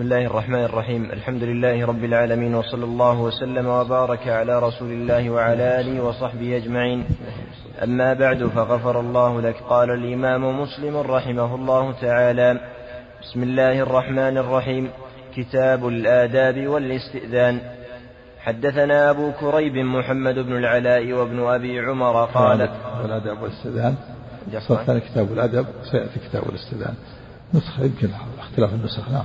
بسم الله الرحمن الرحيم. الحمد لله رب العالمين وصلى الله وسلم وبارك على رسول الله وعلى آله وصحبه أجمعين. أما بعد فغفر الله لك. قال الإمام مسلم رحمه الله تعالى بسم الله الرحمن الرحيم. كتاب الآداب والاستئذان. حدثنا أبو كريب محمد بن العلاء وابن أبي عمر قال الآداب والاستئذان. كتاب الأدب وسيأتي كتاب الاستئذان. نسخة يمكن اختلاف النسخ نعم.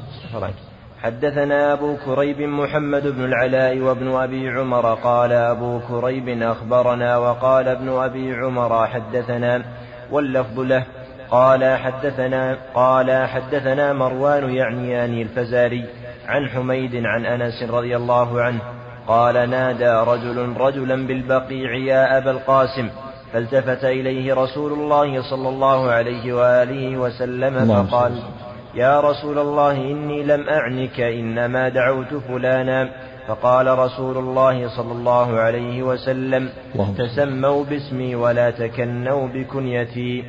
حدثنا أبو كريب محمد بن العلاء وابن أبي عمر قال أبو كريب أخبرنا وقال ابن أبي عمر حدثنا واللفظ له قال حدثنا قال حدثنا مروان يعنيان الفزاري عن حميد عن أنس رضي الله عنه قال نادى رجل رجلا بالبقيع يا أبا القاسم. فالتفت إليه رسول الله صلى الله عليه وآله وسلم فقال يا رسول الله إني لم أعنك إنما دعوت فلانا. فقال رسول الله صلى الله عليه وسلم تسموا باسمي ولا تكنوا بكنيتي.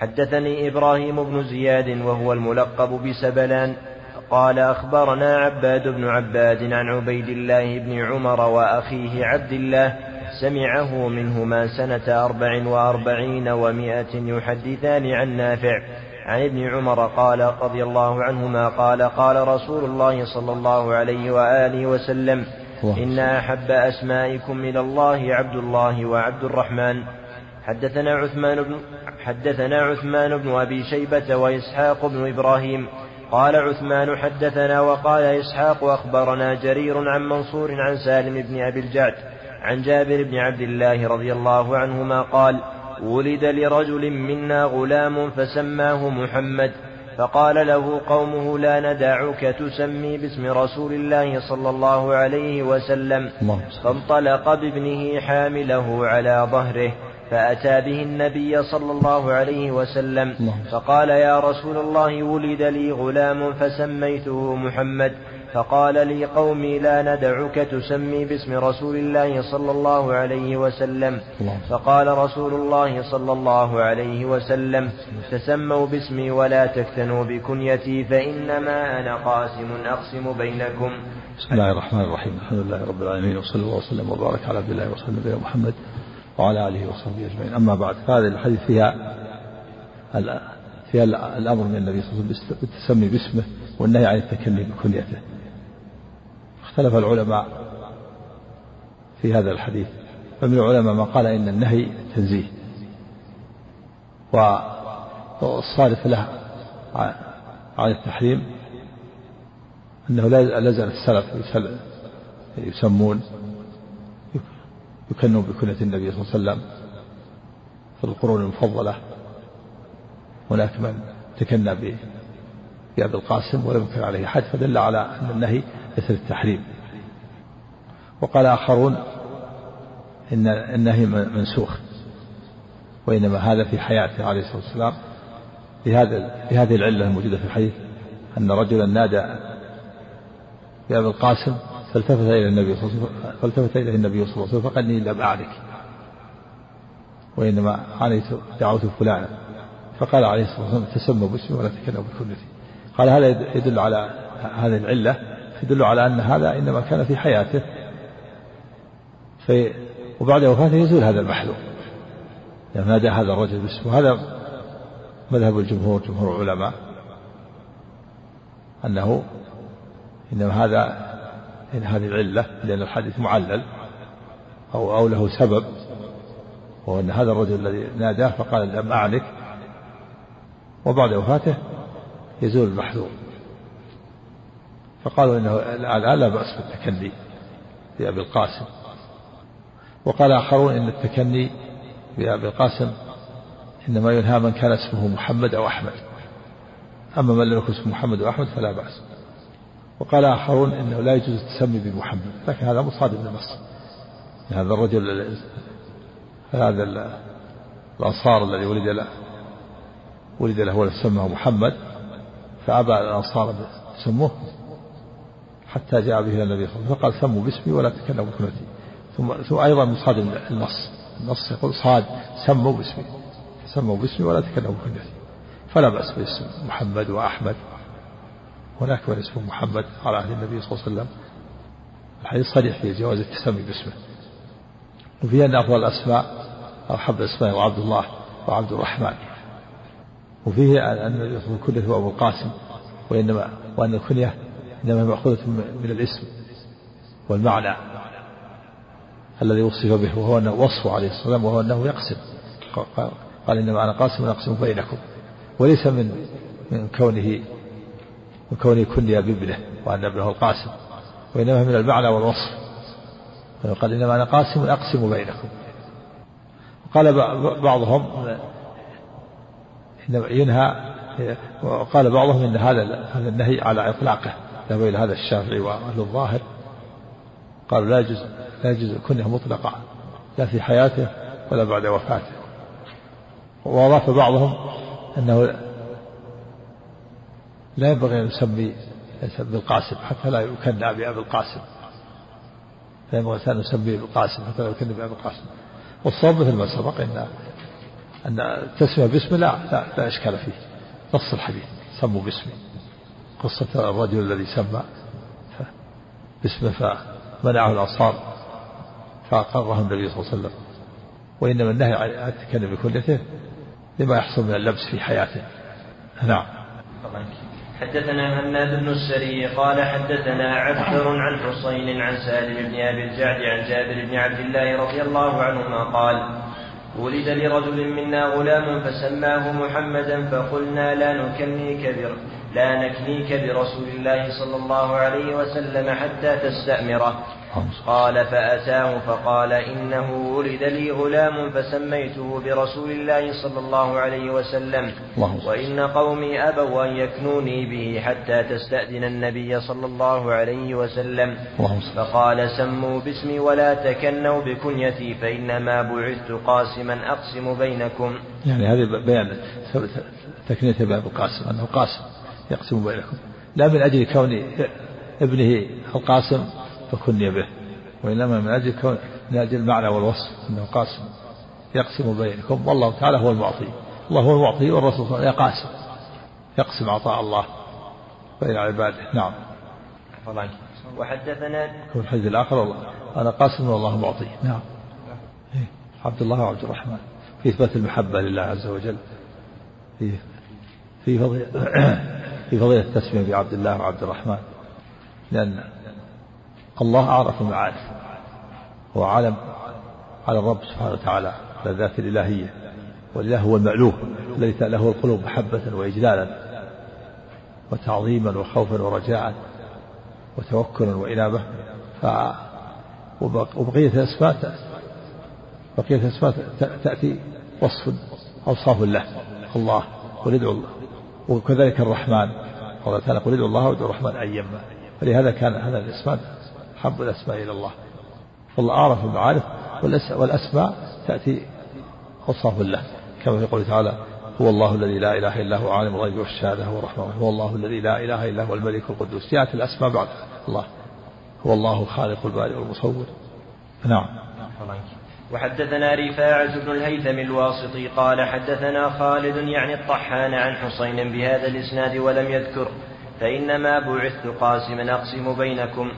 حدثني إبراهيم بن زياد وهو الملقب بسبلان. قال أخبرنا عباد بن عباد عن عبيد الله بن عمر وأخيه عبد الله سمعه منهما سنة أربع وأربعين ومائة يحدثان عن نافع. عن ابن عمر قال رضي الله عنهما قال قال رسول الله صلى الله عليه وآله وسلم إن أحب أسمائكم إلى الله عبد الله وعبد الرحمن. حدثنا عثمان بن حدثنا عثمان بن أبي شيبة وإسحاق بن إبراهيم. قال عثمان حدثنا وقال إسحاق أخبرنا جرير عن منصور عن سالم بن أبي الجعد عن جابر بن عبد الله رضي الله عنهما قال ولد لرجل منا غلام فسماه محمد فقال له قومه لا ندعك تسمي باسم رسول الله صلى الله عليه وسلم. فانطلق بابنه حامله على ظهره. فأتى به النبي صلى الله عليه وسلم فقال يا رسول الله ولد لي غلام فسميته محمد فقال لي قومي لا ندعك تسمي باسم رسول الله صلى الله عليه وسلم فقال رسول الله صلى الله عليه وسلم تسموا باسمي ولا تكتنوا بكنيتي فإنما أنا قاسم أقسم بينكم. بسم الله الرحمن الرحيم. الحمد لله رب العالمين وصلى الله وسلم وبارك على عبد الله ورسوله نبينا محمد وعلى آله وصحبه أجمعين. أما بعد فهذه الحديث فيها فيها الأمر من النبي صلى الله عليه وسلم بالتسمي باسمه والنهي عن التكلم بكنيته. اختلف العلماء في هذا الحديث. فمن العلماء من قال إن النهي تنزيه. والصارف له عن التحريم أنه لا زال السلف يسمون يكنوا بكنة النبي صلى الله عليه وسلم في القرون المفضلة هناك من تكنى بأبي القاسم ولم يكن عليه حد فدل على أن النهي ليس التحريم وقال آخرون إن النهي منسوخ وإنما هذا في حياته عليه الصلاة والسلام. بهذا بهذه العلة الموجودة في الحديث أن رجلا نادى بأبي القاسم فالتفت إلى النبي صلى الله عليه وسلم فالتفت إليه النبي صلى الله عليه وسلم فقال إني لم أعرك وإنما عانيت دعوت فلانا فقال عليه الصلاة والسلام تسمى باسمي ولا تكلم بكنتي قال هذا يدل على هذه العلة يدل على أن هذا إنما كان في حياته. في وبعد وفاته يزول هذا المحذور يعني نادى هذا الرجل باسمه. هذا مذهب الجمهور جمهور العلماء أنه إنما هذا إن هذه العلة لأن الحديث معلل أو أو له سبب وهو أن هذا الرجل الذي ناداه فقال لم أعنك وبعد وفاته يزول المحذور. فقالوا إنه الان لا بأس بالتكني بابي القاسم. وقال آخرون إن التكني بابي القاسم إنما ينهى من كان اسمه محمد أو أحمد. أما من لم يكن اسمه محمد واحمد فلا بأس. وقال آخرون إنه لا يجوز التسمي بمحمد لكن هذا مصادم للنص هذا الرجل هذا الأنصار الذي ولد له ولد له ولد سماه محمد فأبى الأنصار سموه حتى جاء به النبي صلى الله عليه وسلم فقال سموا باسمي ولا تكلموا بكنتي ثم ثم أيضا مصادم النص النص يقول صاد سموا باسمي. سموا باسمي ولا تكلموا بكنتي فلا بأس باسم محمد وأحمد. هناك من اسمه محمد على عهد النبي صلى الله عليه وسلم. الحديث صريح في جواز التسمي باسمه. وفيه أن أفضل الأسماء أو حب الأسماء وعبد الله وعبد الرحمن. وفيه أن الكنية هو أبو القاسم وإنما وأن الكنية إنما مأخوذة من الاسم والمعنى الذي وصف به وهو أنه وصفه عليه الصلاة والسلام وهو أنه يقسم. قال إنما أنا قاسم أقسم بينكم وليس من من كونه من كونه كني بابنه وأن ابنه القاسم وإنما من المعنى والوصف. قال إنما أنا قاسم أقسم بينكم. قال بعضهم إنما ينهى وقال بعضهم إن هذا هذا النهي على إطلاقه ذهب إلى هذا الشافعي وأهل الظاهر. قالوا لا يجوز لا يجوز كنه مطلقا لا في حياته ولا بعد وفاته. وأضاف بعضهم أنه لا ينبغي أن يسمي بالقاسم حتى لا يكنى بأبي القاسم. لا ينبغي أن يسمي بالقاسم حتى لا يكنى بأبي القاسم. والصواب مثل ما سبق أن أن التسمية باسمه لا لا, لا إشكال فيه. نص الحديث سموا باسمه قصة الرجل الذي سمى باسمه فمنعه الأنصار فأقره النبي صلى الله عليه وسلم. وإنما النهي عن التكلم بكليته لما يحصل من اللبس في حياته. نعم. حدثنا هناد بن السري قال حدثنا عبثر عن حسين عن سالم بن أبي الجعد عن جابر بن عبد الله رضي الله عنهما قال ولد لرجل منا غلام فسماه محمدا فقلنا لا نكنيك لا نكنيك برسول الله صلى الله عليه وسلم حتى تستأمره. قال فأتاه فقال إنه ولد لي غلام فسميته برسول الله صلى الله عليه وسلم. وإن قومي أبوا أن يكنوني به حتى تستأذن النبي صلى الله عليه وسلم. فقال سموا باسمي ولا تكنوا بكنيتي فإنما بعثت قاسما أقسم بينكم. يعني هذه بيان تكنية باب القاسم أنه قاسم يقسم بينكم. لا من أجل كون ابنه القاسم فكني به وإنما من أجل كون من أجل المعنى والوصف أنه قاسم يقسم بينكم والله تعالى هو المعطي الله هو المعطي والرسول صلى الله عليه وسلم قاسم يقسم عطاء الله بين عباده نعم. وحدثنا في الحديث الآخر والله أنا قاسم والله معطي نعم. إيه. عبد الله وعبد الرحمن. في إثبات المحبة لله عز وجل في في فضيلة في فضيلة التسمية بعبد الله وعبد الرحمن لأن الله أعرف المعارف هو عالم على الرب سبحانه وتعالى على الذات الإلهية. والإله هو المألوه الذي له القلوب محبة وإجلالا وتعظيما وخوفا ورجاء وتوكلا وإنابة. ف وبقية الأسماء بقية الأسماء تأتي وصف أوصاف الله الله قل ادعوا الله. وكذلك الرحمن قال تعالى قل ادعوا الله وادعوا الرحمن أيما فلهذا كان هذا الاسم حب الأسماء إلى الله. والله أعرف المعارف والأسماء تأتي أوصاف الله كما في قوله تعالى هو الله الذي لا إله إلا هو عالم الغيب والشهادة هو الرحمن هو الله الذي لا إله إلا هو الملك القدوس. يأتي الأسماء بعد الله. هو الله خالق البارئ والمصور نعم. وحدثنا رفاعة بن الهيثم الواسطي قال حدثنا خالد يعني الطحان عن حسين بهذا الإسناد ولم يذكر فإنما بعثت قاسما أقسم بينكم.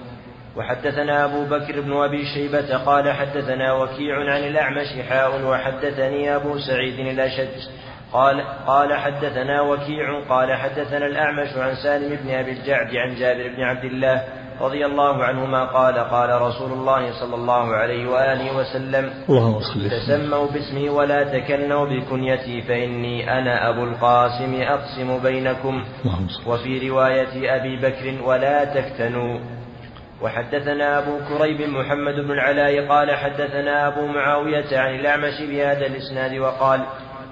وحدثنا أبو بكر بن أبي شيبة قال حدثنا وكيع عن الأعمش حاء وحدثني أبو سعيد الأشج. قال قال حدثنا وكيع قال حدثنا الأعمش عن سالم بن أبي الجعد عن جابر بن عبد الله رضي الله عنهما قال قال رسول الله صلى الله عليه وآله وسلم تسموا باسمي ولا تكنوا بكنيتي فإني أنا أبو القاسم أقسم بينكم. وفي رواية أبي بكر ولا تفتنوا وحدثنا أبو كريب محمد بن العلاء قال حدثنا أبو معاوية عن الأعمش بهذا الإسناد وقال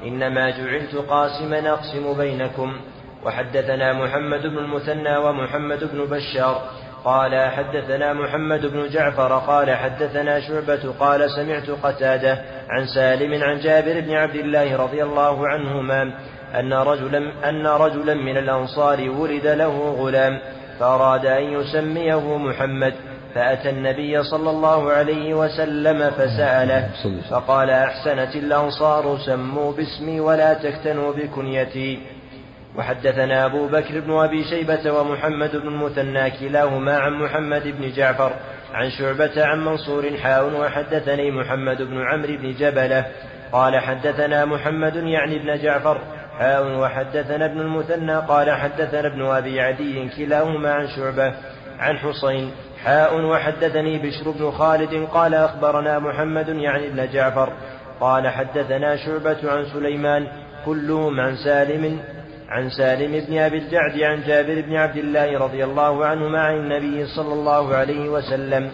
إنما جعلت قاسما أقسم بينكم. وحدثنا محمد بن المثنى ومحمد بن بشار قال حدثنا محمد بن جعفر قال حدثنا شعبة قال سمعت قتادة عن سالم عن جابر بن عبد الله رضي الله عنهما أن رجلا أن رجلا من الأنصار ولد له غلام فأراد أن يسميه محمد فأتى النبي صلى الله عليه وسلم فسأله فقال أحسنت الأنصار سموا باسمي ولا تكتنوا بكنيتي. وحدثنا أبو بكر بن أبي شيبة ومحمد بن المثنى كلاهما عن محمد بن جعفر عن شعبة عن منصور حاء وحدثني محمد بن عمرو بن جبلة. قال حدثنا محمد يعني ابن جعفر. حاء وحدثنا ابن المثنى قال حدثنا ابن أبي عدي كلاهما عن شعبة عن حسين حاء وحدثني بشر بن خالد قال أخبرنا محمد يعني ابن جعفر. قال حدثنا شعبة عن سليمان كلهم عن سالم عن سالم بن أبي الجعد عن جابر بن عبد الله رضي الله عنهما عن النبي صلى الله عليه وسلم.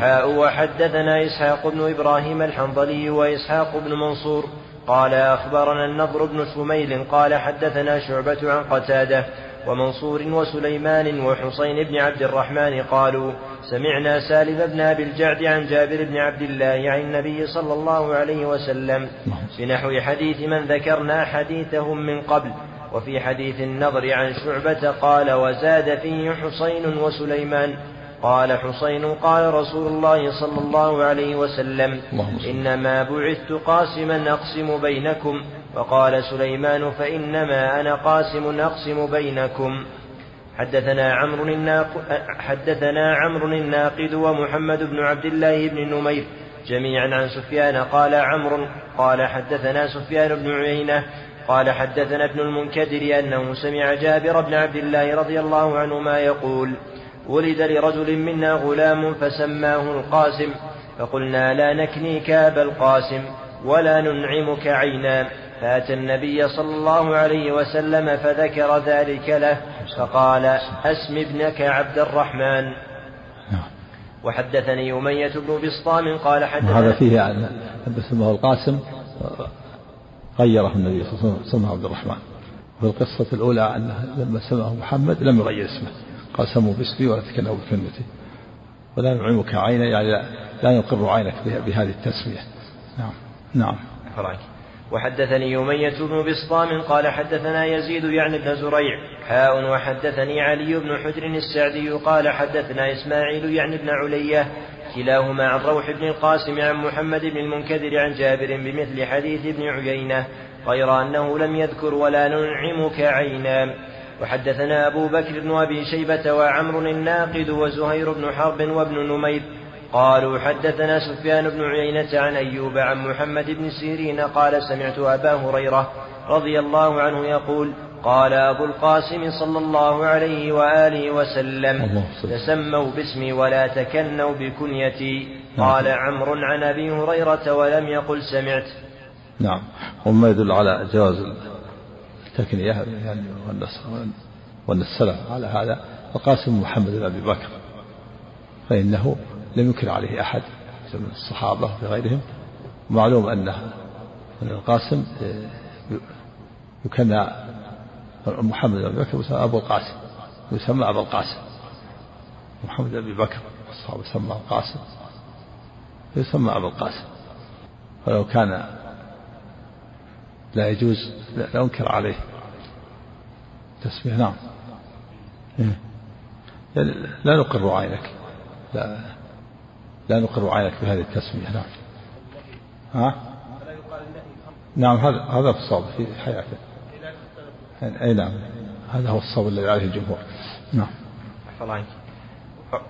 حاء وحدثنا إسحاق بن إبراهيم الحنظلي وإسحاق بن منصور. قال أخبرنا النضر بن شميل قال حدثنا شعبة عن قتادة ومنصور وسليمان وحسين بن عبد الرحمن قالوا سمعنا سالم بن أبي الجعد عن جابر بن عبد الله عن النبي صلى الله عليه وسلم بنحو حديث من ذكرنا حديثهم من قبل وفي حديث النضر عن شعبة قال وزاد فيه حسين وسليمان قال حسين قال رسول الله صلى الله عليه وسلم إنما بعثت قاسما أقسم بينكم وقال سليمان فإنما أنا قاسم أقسم بينكم. حدثنا عمرو الناقد حدثنا عمرو الناقد ومحمد بن عبد الله بن نمير جميعا عن سفيان قال عمرو قال حدثنا سفيان بن عيينة قال حدثنا ابن المنكدر أنه سمع جابر بن عبد الله رضي الله عنهما يقول ولد لرجل منا غلام فسماه القاسم فقلنا لا نكنيك أبا القاسم ولا ننعمك عينا. فأتى النبي صلى الله عليه وسلم فذكر ذلك له فقال أسم ابنك عبد الرحمن. نعم. وحدثني أمية بن بسطام قال حدثنا هذا فيه أن سماه القاسم غيره النبي صلى الله عليه وسلم سماه عبد الرحمن. وفي القصة الأولى أنه لما سماه محمد لم يغير اسمه. قال سموا باسمي ولا تكلموا بكلمتي. ولا نعيمك عينا يعني لا, لا نقر عينك بهذه التسمية. نعم. نعم. فرعك. وحدثني يمية بن بسطام قال حدثنا يزيد يعني بن زريع. حاء وحدثني علي بن حجر السعدي قال حدثنا إسماعيل يعني بن علية. كلاهما عن روح بن القاسم عن محمد بن المنكدر عن جابر بمثل حديث ابن عيينة. غير أنه لم يذكر ولا ننعمك عينا. وحدثنا أبو بكر بن أبي شيبة وعمر الناقد وزهير بن حرب وابن نمير قالوا حدثنا سفيان بن عيينة عن أيوب عن محمد بن سيرين قال سمعت أبا هريرة رضي الله عنه يقول قال أبو القاسم صلى الله عليه وآله وسلم تسموا باسمي ولا تكنوا بكنيتي نعم. قال عمرو عن أبي هريرة ولم يقل سمعت. نعم. وما يدل على جواز التكنية يعني وأن السلف على هذا القاسم محمد بن أبي بكر فإنه لم ينكر عليه أحد من الصحابة وغيرهم. معلوم أن القاسم يكنى محمد بن أبي بكر يسمى أبو القاسم يسمى أبو القاسم. محمد بن أبي بكر الصحابة يسمى القاسم يسمى أبو القاسم. ولو كان لا يجوز لا أنكر عليه. تسمية نعم. لا نقر عينك لا لا نقر عينك بهذه التسمية نعم. ها؟ نعم هذا هذا الصواب في حياته. أي نعم هذا هو الصواب الذي عليه الجمهور. نعم.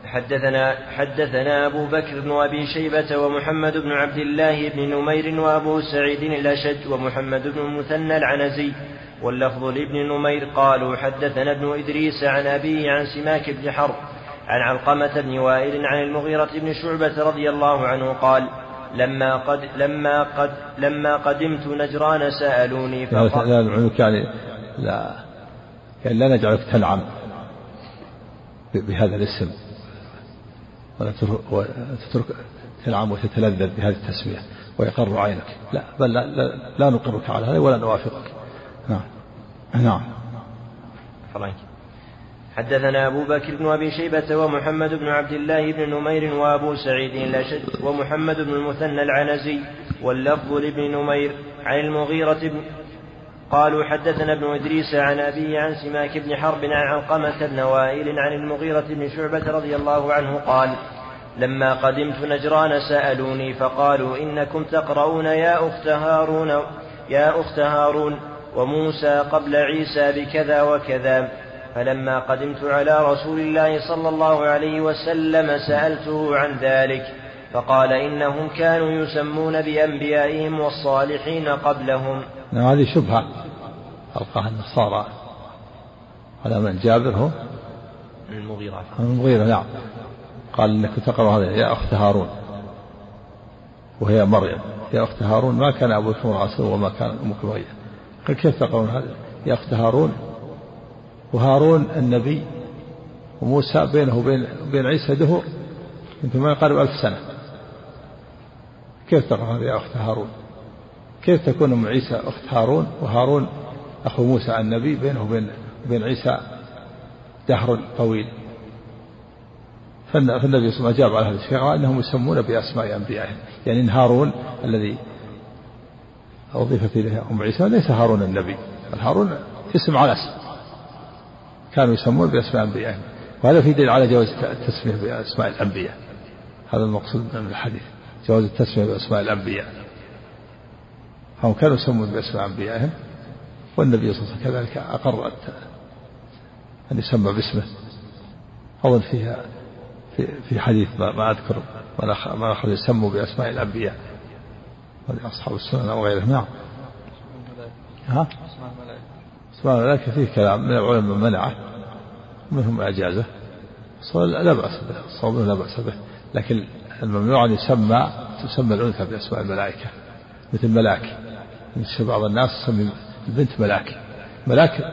حدثنا حدثنا أبو بكر بن أبي شيبة ومحمد بن عبد الله بن نمير وأبو سعيد الأشج ومحمد بن المثنى العنزي واللفظ لابن نمير قالوا حدثنا ابن إدريس عن أبيه عن سماك بن حرب عن علقمة بن وائل عن المغيرة بن شعبة رضي الله عنه قال لما قد لما قد لما قدمت نجران سألوني فقال لا يعني لا يعني لا نجعلك تنعم بهذا الاسم ولا تترك تنعم وتتلذذ بهذه التسمية ويقر عينك لا بل لا, لا, لا نقرك على هذا ولا نوافقك. نعم. نعم. حدثنا أبو بكر بن أبي شيبة ومحمد بن عبد الله بن نمير وأبو سعيد الأشد ومحمد بن المثنى العنزي واللفظ لابن نمير عن المغيرة بن قالوا حدثنا ابن إدريس عن أبيه عن سماك بن حرب عن علقمة بن وائل عن المغيرة بن شعبة رضي الله عنه قال لما قدمت نجران سألوني فقالوا إنكم تقرؤون يا أخت هارون يا أخت هارون وموسى قبل عيسى بكذا وكذا. فلما قدمت على رسول الله صلى الله عليه وسلم سألته عن ذلك فقال إنهم كانوا يسمون بأنبيائهم والصالحين قبلهم. نعم هذه شبهة ألقاها النصارى. على من؟ جابر هو؟ المغيرة. المغيرة نعم. قال إنك تقرأ هذا يا أخت هارون. وهي مريم يا أخت هارون ما كان أبوك امرا وما كان بغيا قال كيف تقرون هذا؟ يا أخت هارون. وهارون النبي. وموسى بينه وبين بين عيسى دهور. يمكن ما يقارب ألف سنة. كيف تقرأ هذا يا أخت هارون؟ كيف تكون أم عيسى أخت هارون؟ وهارون أخو موسى النبي بينه وبين بين عيسى دهر طويل. فالنبي صلى الله عليه وسلم أجاب على هذا الشيء أنهم يسمون بأسماء أنبيائهم. يعني إن هارون الذي أضيفت إليه أم عيسى ليس هارون النبي هارون اسم على اسم. كانوا يسمون بأسماء أنبيائهم وهذا في دليل على جواز التسمية بأسماء الأنبياء. هذا المقصود من الحديث جواز التسمية بأسماء الأنبياء. هم كانوا يسمون بأسماء أنبيائهم والنبي صلى الله عليه وسلم كذلك أقر أن يسمى باسمه. أظن فيها في, في حديث ما, أذكر ما أخذ يسموا بأسماء الأنبياء. أصحاب السنن أو غيرهم نعم. ها؟ أسماء الملائكة فيه كلام من العلماء من منعه منهم أجازه لا بأس به الصواب لا بأس به. لكن الممنوع أن يسمى تسمى الأنثى بأسماء الملائكة مثل ملاك. مثل بعض الناس تسمي البنت ملاك. ملاك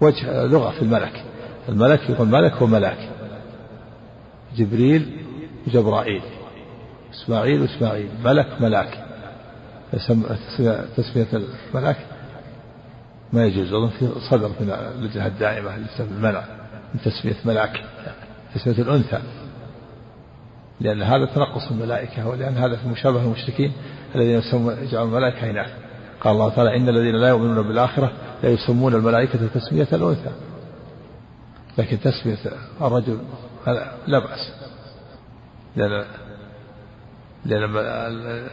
وجه لغة في الملك. الملك يقول ملك وملاك. جبريل وجبرائيل. إسماعيل وإسماعيل ملك ملاك. تسمية الملاك ما يجوز أظن في صدر من اللجنة الدائمة المنع من تسمية ملاك تسمية الأنثى. لأن هذا تنقص الملائكة ولأن هذا في مشابهة المشركين الذين يسمون يجعلون الملائكة إناث قال الله تعالى إن الذين لا يؤمنون بالآخرة لا يسمون الملائكة تسمية الأنثى. لكن تسمية الرجل لا بأس. لأن لأن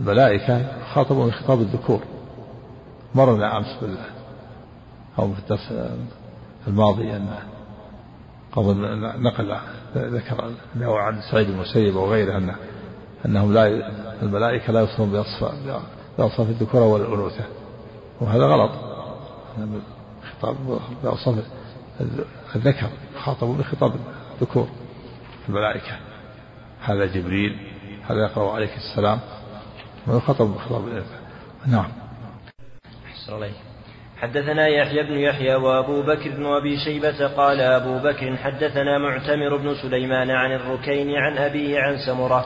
الملائكة خاطبوا من خطاب الذكور. مرنا أمس بال أو في الدرس الماضي أن قبل نقل ذكر له عن سعيد المسيب وغيره أنه أنهم لا الملائكة لا يوصفون بأوصاف الذكورة والأنوثة وهذا غلط. خطاب بأوصاف الذكر خاطبوا بخطاب الذكور الملائكة. هذا جبريل هذا يقرأ عليك السلام. بخطاب الأنثى نعم. حدثنا يحيى بن يحيى وأبو بكر بن أبي شيبة قال أبو بكر حدثنا معتمر بن سليمان عن الركين عن أبيه عن سمرة.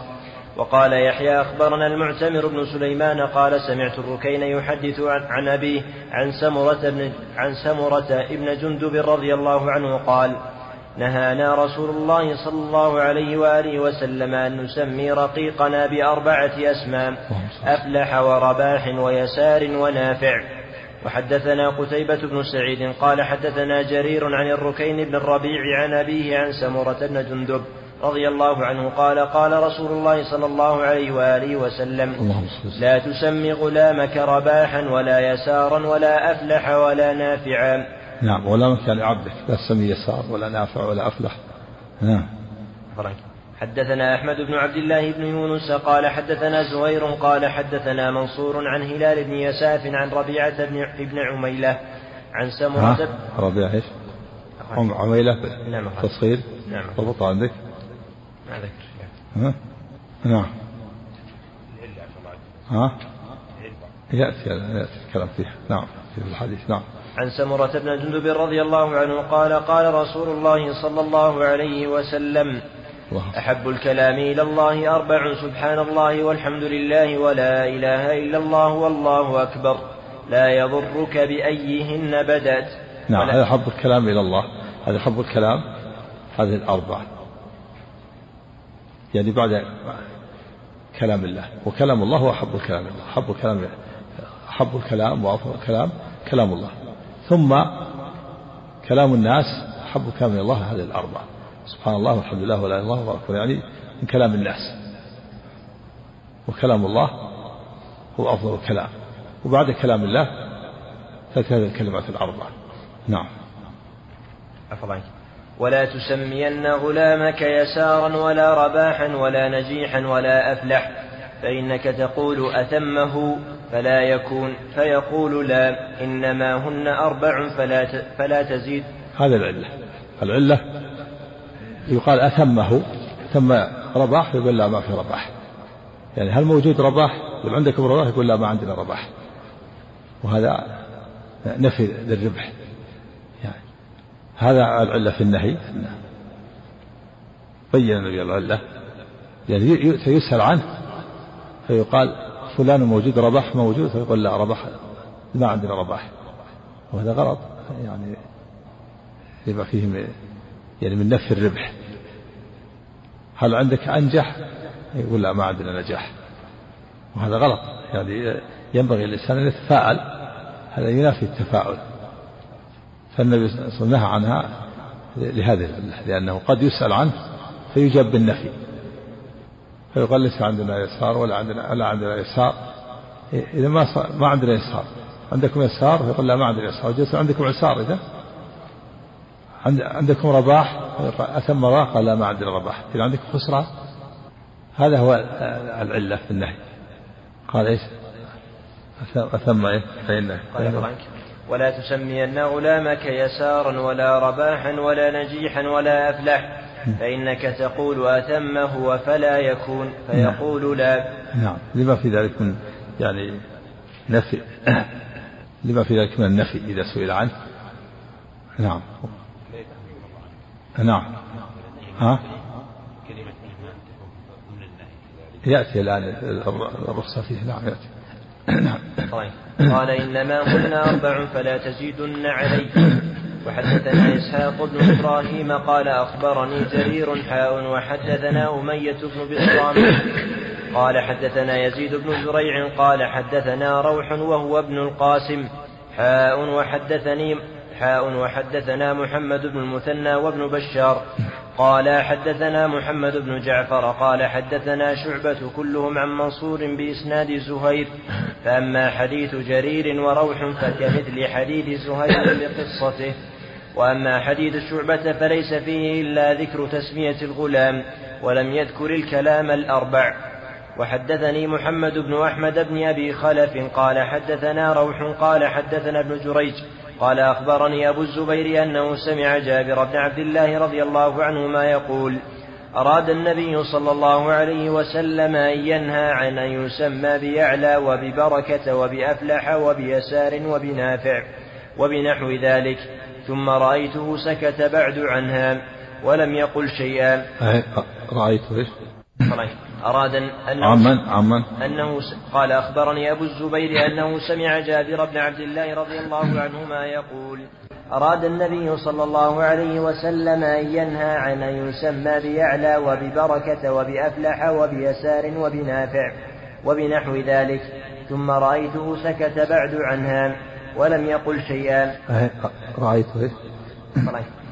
وقال يحيى أخبرنا المعتمر بن سليمان قال سمعت الركين يحدث عن أبيه عن سمرة بن عن سمرة ابن جندب رضي الله عنه قال نهانا رسول الله صلى الله عليه وآله وسلم أن نسمي رقيقنا بأربعة أسماء أفلح ورباح ويسار ونافع. وحدثنا قتيبة بن سعيد قال حدثنا جرير عن الركين بن الربيع عن أبيه عن سمرة بن جندب رضي الله عنه قال قال رسول الله صلى الله عليه وآله وسلم. لا تسمي غلامك رباحا ولا يسارا ولا أفلح ولا نافعا. نعم ولا كان عبدك لا تسمي يسار ولا نافع ولا أفلح. نعم. حدثنا أحمد بن عبد الله بن يونس قال حدثنا زهير قال حدثنا منصور عن هلال بن يساف عن ربيعة بن ابن عميلة عن سمرة ربيعة إيش؟ عميلة؟ نعم تصغير نعم. ضبط عندك؟ ما ذكر؟ نعم. ها؟ يأتي يأتي الكلام فيها. نعم في الحديث. نعم. عن سمرة بن جندب رضي الله عنه قال قال رسول الله صلى الله عليه وسلم أحب الكلام إلى الله أربع سبحان الله والحمد لله ولا إله إلا الله والله أكبر لا يضرك بأيهن بدأت. نعم هذا حب الكلام إلى الله هذا حب الكلام هذه الأربعة يعني بعد كلام الله وكلام الله هو أحب الكلام الله أحب الكلام أحب الكلام وأفضل الكلام كلام الله. ثم كلام الناس أحب كلام الله هذه الأربعة. سبحان الله والحمد لله ولا إله إلا الله أكبر يعني من كلام الناس. وكلام الله هو أفضل الكلام. وبعد كلام الله تأتي هذه الكلمات الأربعة. نعم. عفوا ولا تسمين غلامك يسارا ولا رباحا ولا نجيحا ولا أفلح فإنك تقول أتمه فلا يكون فيقول لا إنما هن أربع فلا فلا تزيد. هذا العلة. العلة يقال أتمه ثم رباح يقول لا ما في رباح. يعني هل موجود رباح؟ يقول عندكم رباح يقول لا ما عندنا رباح. وهذا نفي للربح. يعني هذا العلة في النهي. بين النبي العلة يعني يسأل عنه فيقال فلان موجود رباح موجود. فيقول لا رباح ما عندنا رباح. وهذا غلط. يعني لما فيه يعني من نفي الربح. هل عندك أنجح؟ يقول لا ما عندنا نجاح. وهذا غلط. يعني ينبغي الإنسان أن يتفاعل. هذا ينافي التفاعل. فالنبي صلى الله عليه وسلم نهى عنها لهذه لأنه قد يسأل عنه فيجاب بالنفي. فيقال ليس عندنا يسار ولا عندنا ولا عندنا يسار. إذا ما ما عندنا يسار. عندكم يسار؟ فيقول لا ما عندنا يسار. جلس عندكم عسار إذا؟ عندكم رباح؟ أتم رباح؟ قال لا ما عندنا رباح. إذا عندكم خسران؟ هذا هو العلة في النهي. قال إيش؟ أتم إيه؟ فإنه ولا تسمين غلامك يسارا ولا رباحا ولا نجيحا ولا أفلح فإنك تقول أتمه وفلا يكون فيقول لا. نعم. لما في ذلك من يعني نفي لما في ذلك من النفي إذا سئل عنه. نعم. نعم. ها؟ يأتي الآن الرخصة فيه نعم يأتي. نعم طيب. قال إنما هن أربع فلا تزيدن علي وحدثنا إسحاق بن إبراهيم قال أخبرني جرير حاء وحدثنا أمية بن بسطام قال حدثنا يزيد بن زريع قال حدثنا روح وهو ابن القاسم حاء وحدثني حاء وحدثنا محمد بن المثنى وابن بشار قال حدثنا محمد بن جعفر قال حدثنا شعبة كلهم عن منصور بإسناد زهير فأما حديث جرير وروح فكمثل حديث زهير بقصته وأما حديث شعبة فليس فيه إلا ذكر تسمية الغلام ولم يذكر الكلام الأربع. وحدثني محمد بن أحمد بن أبي خلف قال حدثنا روح قال حدثنا ابن جريج قال أخبرني أبو الزبير أنه سمع جابر بن عبد الله رضي الله عنهما يقول أراد النبي صلى الله عليه وسلم أن ينهى عن أن يسمى بيعلى وببركة وبأفلح وبيسار وبنافع وبنحو ذلك. ثم رأيته سكت بعد عنها ولم يقل شيئا رأيته إيش؟ أراد أنه عمن عمن أنه قال أخبرني أبو الزبير أنه سمع جابر بن عبد الله رضي الله عنهما يقول أراد النبي صلى الله عليه وسلم أن ينهى عن أن يسمى بيعلى وببركة وبأفلح وبيسار وبنافع وبنحو ذلك ثم رأيته سكت بعد عنها ولم يقل شيئا. رأيته إيش؟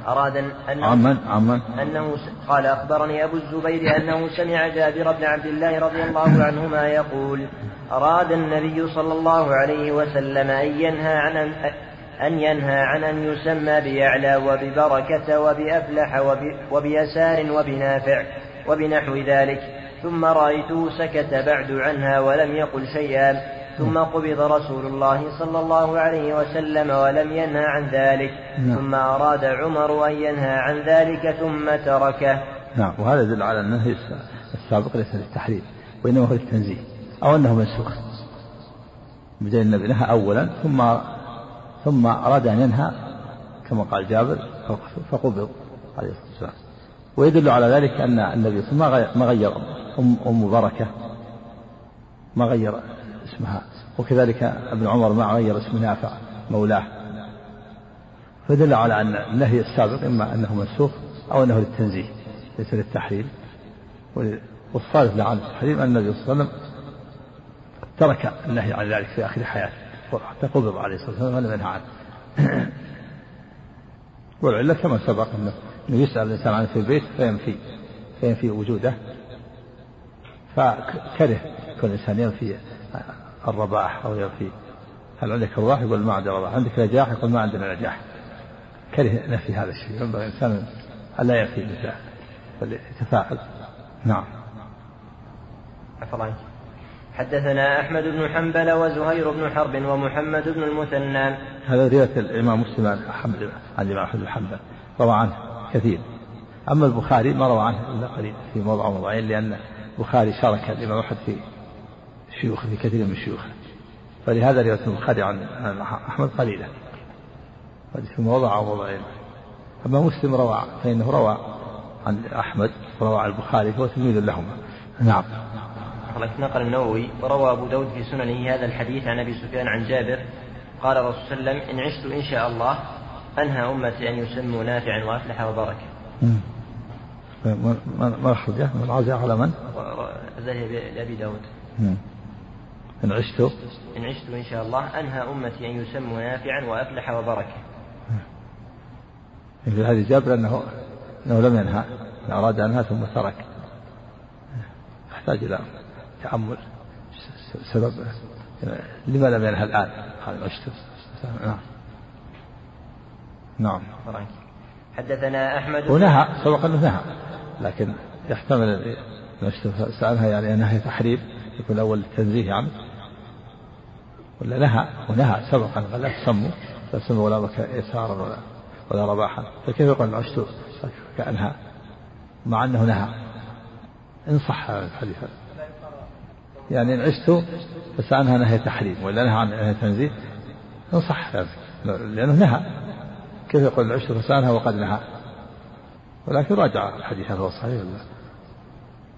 أراد أن عمن عمن أنه قال أخبرني أبو الزبير أنه سمع جابر بن عبد الله رضي الله عنهما يقول أراد النبي صلى الله عليه وسلم أن ينهى عن أن ينهى عن أن يسمى بيعلى وببركة وبأفلح وبيسار وبنافع وبنحو ذلك. ثم رأيته سكت بعد عنها ولم يقل شيئا. ثم قبض رسول الله صلى الله عليه وسلم ولم ينهى عن ذلك نعم. ثم أراد عمر أن ينهى عن ذلك ثم تركه. نعم وهذا يدل على النهي السابق ليس للتحريم وإنما هو للتنزيه أو أنه منسوخ. بدل النبي نهى أولا ثم ثم أراد أن ينهى كما قال جابر فقبض عليه الصلاة والسلام. ويدل على ذلك أن النبي صلى الله عليه وسلم ما غير أم, أم بركة ما غير اسمها وكذلك ابن عمر ما غير اسم نافع مولاه. فدل على أن النهي السابق إما أنه منسوخ أو أنه للتنزيه ليس للتحريم. والصالح لعن التحريم أن النبي صلى الله عليه وسلم ترك النهي عن ذلك في آخر حياته. حتى قبض عليه الصلاة والسلام ولم ينهى عنه. والعلة كما سبق أنه يسأل الإنسان عنه في البيت فينفي فينفي وجوده. فكره كل إنسان ينفي الرباح أو ينفي هل عندك رضاح يقول ما عندي رضاح عندك نجاح؟ يقول ما عندنا نجاح. كره نفي هذا الشيء. ينبغي الإنسان ألا يأتي مثله بل يتفاعل. نعم. عفوا حدثنا أحمد بن حنبل وزهير بن حرب ومحمد بن المثنى. هذا رواية الإمام مسلم عن أحمد عن الإمام أحمد بن حنبل روى عنه كثير. أما البخاري ما روى عنه إلا قليل في موضع موضعين لأن البخاري شارك الإمام أحمد في شيوخه في كثير من شيوخه فلهذا رواية البخاري عن أحمد قليلة. في موضع أو موضعين. أما مسلم روى فإنه روى عن أحمد وروى عن البخاري فهو تلميذ لهما. نعم. نقل النووي وروى أبو داود في سننه هذا الحديث عن أبي سفيان عن جابر. قال الرسول صلى الله عليه وسلم إن عشت إن شاء الله أنهى أمتي أن يسموا نافعا وأفلح وبركة. ما أخرجه من عزى على من؟ أزاله لأبي داود. إن عشت. إن عشت إن شاء الله أنهى أمتي أن يسموا نافعا وأفلح وبركة. في هذه جابر أنه أنه لم ينهى أراد أنها ثم ترك. يحتاج إلى تأمل. سبب. لما لم ينهى الآن؟ قال عشت. نعم. نعم. حدثنا أحمد ونهى. سبق أنه نهى. لكن يحتمل سألها يعني نهي تحريم. يكون أول التنزيه عنه. ولا نهى ونهى سبقا قال لا تسموا لا تسموا ولا بك يسارا ولا ولا رباحا. فكيف يقول عشت كأنها مع أنه نهى إن صح الحديث يعني إن عشت فسأنها نهي تحريم ولا نهى عن نهي تنزيه. إن صح لأنه نهى كيف يقول عشت فسأنها وقد نهى ولكن راجع الحديث هل هو صحيح ولا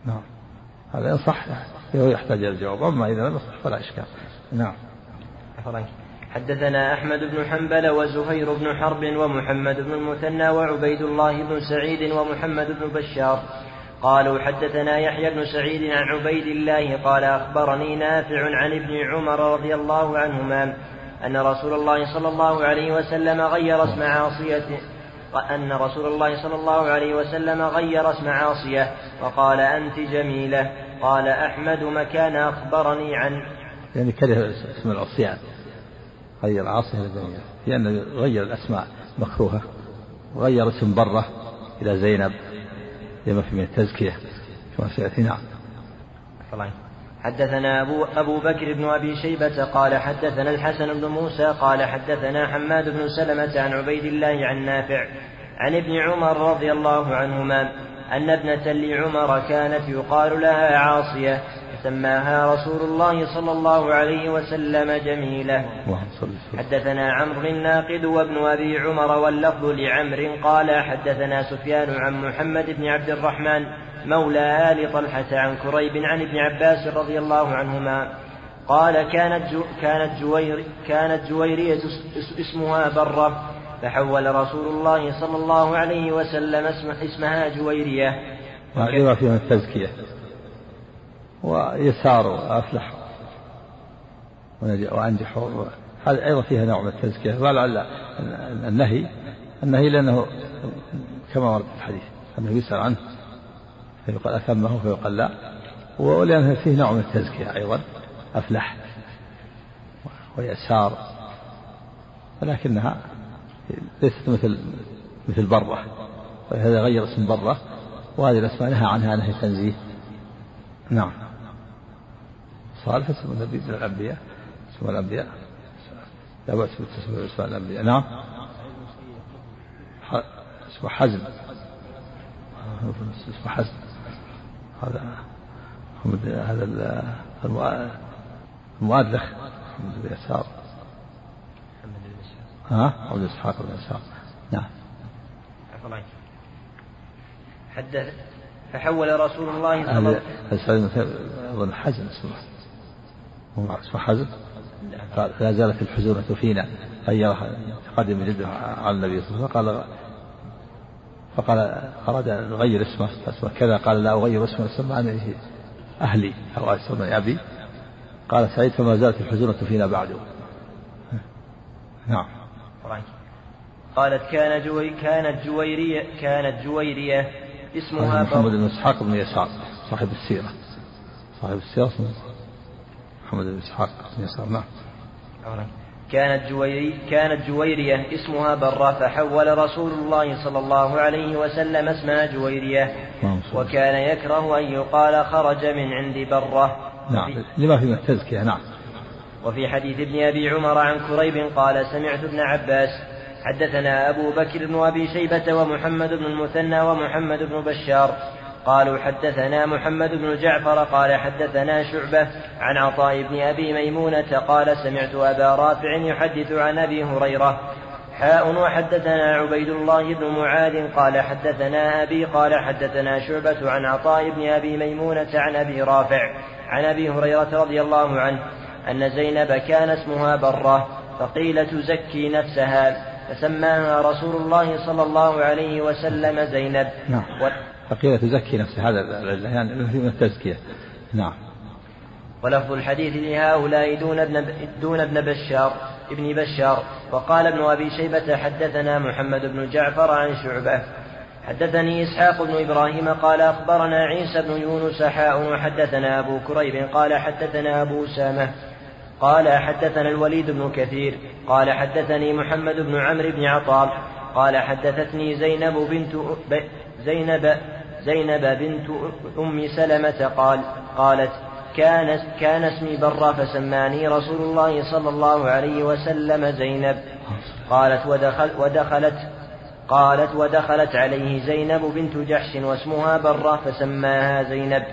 نعم. هذا إن صح يحتاج إلى الجواب. أما إذا لم يصح فلا إشكال. نعم. حدثنا أحمد بن حنبل وزهير بن حرب ومحمد بن المثنى وعبيد الله بن سعيد ومحمد بن بشار. قالوا حدثنا يحيى بن سعيد عن عبيد الله قال أخبرني نافع عن ابن عمر رضي الله عنهما أن رسول الله صلى الله عليه وسلم غير اسم عاصية أن رسول الله صلى الله عليه وسلم غير اسم عاصية وقال أنت جميلة. قال أحمد مكان أخبرني عن يعني كره اسم العصيان غير عاصية إلى لأنه غير الأسماء مكروهة وغير اسم برة إلى زينب لما في من التزكية كما سيأتي نعم حدثنا أبو, أبو بكر بن أبي شيبة قال حدثنا الحسن بن موسى قال حدثنا حماد بن سلمة عن عبيد الله عن نافع عن ابن عمر رضي الله عنهما أن ابنة لعمر كانت يقال لها عاصية سماها رسول الله صلى الله عليه وسلم جميلة. حدثنا عمرو الناقد وابن أبي عمر واللفظ لعمر قال حدثنا سفيان عن محمد بن عبد الرحمن مولى آل طلحة عن كريب عن ابن عباس رضي الله عنهما قال كانت جو كانت جوير كانت جويرية اسمها برة فحول رسول الله صلى الله عليه وسلم اسم اسمها جويرية. لما فيها التزكية. ويسار وأفلح وأنجح هذا أيضا فيها نوع من التزكية. ولعل النهي. النهي لأنه كما ورد في الحديث أنه يسأل عنه فيقال أتمه فيقال لا. ولأنه فيه نوع من التزكية أيضا أفلح ويسار. ولكنها ليست مثل مثل برة. هذا غير اسم برة وهذه الأسماء نهى عنها نهي تنزيه. نعم. صالح اسم النبي من الأنبياء اسم الأنبياء. لا بأس بالتسمية باسماء الأنبياء. نعم. اسمه حزم. اسمه حزم. هذا هذا المؤلخ محمد بن يسار. ها؟ عبد إسحاق بن يسار. نعم. حدث فحول رسول الله صلى الله عليه وسلم. حزم اسمه. اسمه قال لا زالت الحزونة فينا غير تقدم جده على النبي صلى الله عليه وسلم قال فقال أراد أن يغير اسمه أسمه كذا قال لا أغير اسمه سمعني أهلي أو أسمى أبي. قال سعيد فما زالت الحزونة فينا بعده نعم. قالت كان جوي كانت جويرية كانت جويرية. اسمها محمد بن إسحاق بن يسار صاحب السيرة. صاحب السيرة. محمد بن إسحاق بن يسار نعم. كانت جويري كانت جويرية اسمها برة فحول رسول الله صلى الله عليه وسلم اسمها جويرية. وكان يكره أن يقال خرج من عند برة. نعم لما في التزكية نعم. وفي حديث ابن أبي عمر عن كريب قال سمعت ابن عباس حدثنا أبو بكر بن أبي شيبة ومحمد بن المثنى ومحمد بن بشار قالوا حدثنا محمد بن جعفر قال حدثنا شعبة عن عطاء بن أبي ميمونة قال سمعت أبا رافع يحدث عن أبي هريرة حاء وحدثنا عبيد الله بن معاذ قال حدثنا أبي قال حدثنا شعبة عن عطاء بن أبي ميمونة عن أبي رافع عن أبي هريرة رضي الله عنه أن زينب كان اسمها برة فقيل تزكي نفسها فسماها رسول الله صلى الله عليه وسلم زينب نعم. فقيل تزكي نفسها هذا يعني من التزكية. نعم. ولفظ الحديث لهؤلاء دون ابن دون ابن بشار ابن بشار. وقال ابن أبي شيبة حدثنا محمد بن جعفر عن شعبة. حدثني إسحاق بن إبراهيم قال أخبرنا عيسى بن يونس حاء وحدثنا أبو كريب قال حدثنا أبو اسامه قال حدثنا الوليد بن كثير. قال حدثني محمد بن عمرو بن عطاء. قال حدثتني زينب بنت زينب زينب بنت أم سلمة قال قالت كان كان اسمي برا فسماني رسول الله صلى الله عليه وسلم زينب. قالت ودخل ودخلت قالت ودخلت عليه زينب بنت جحش واسمها برة فسماها زينب.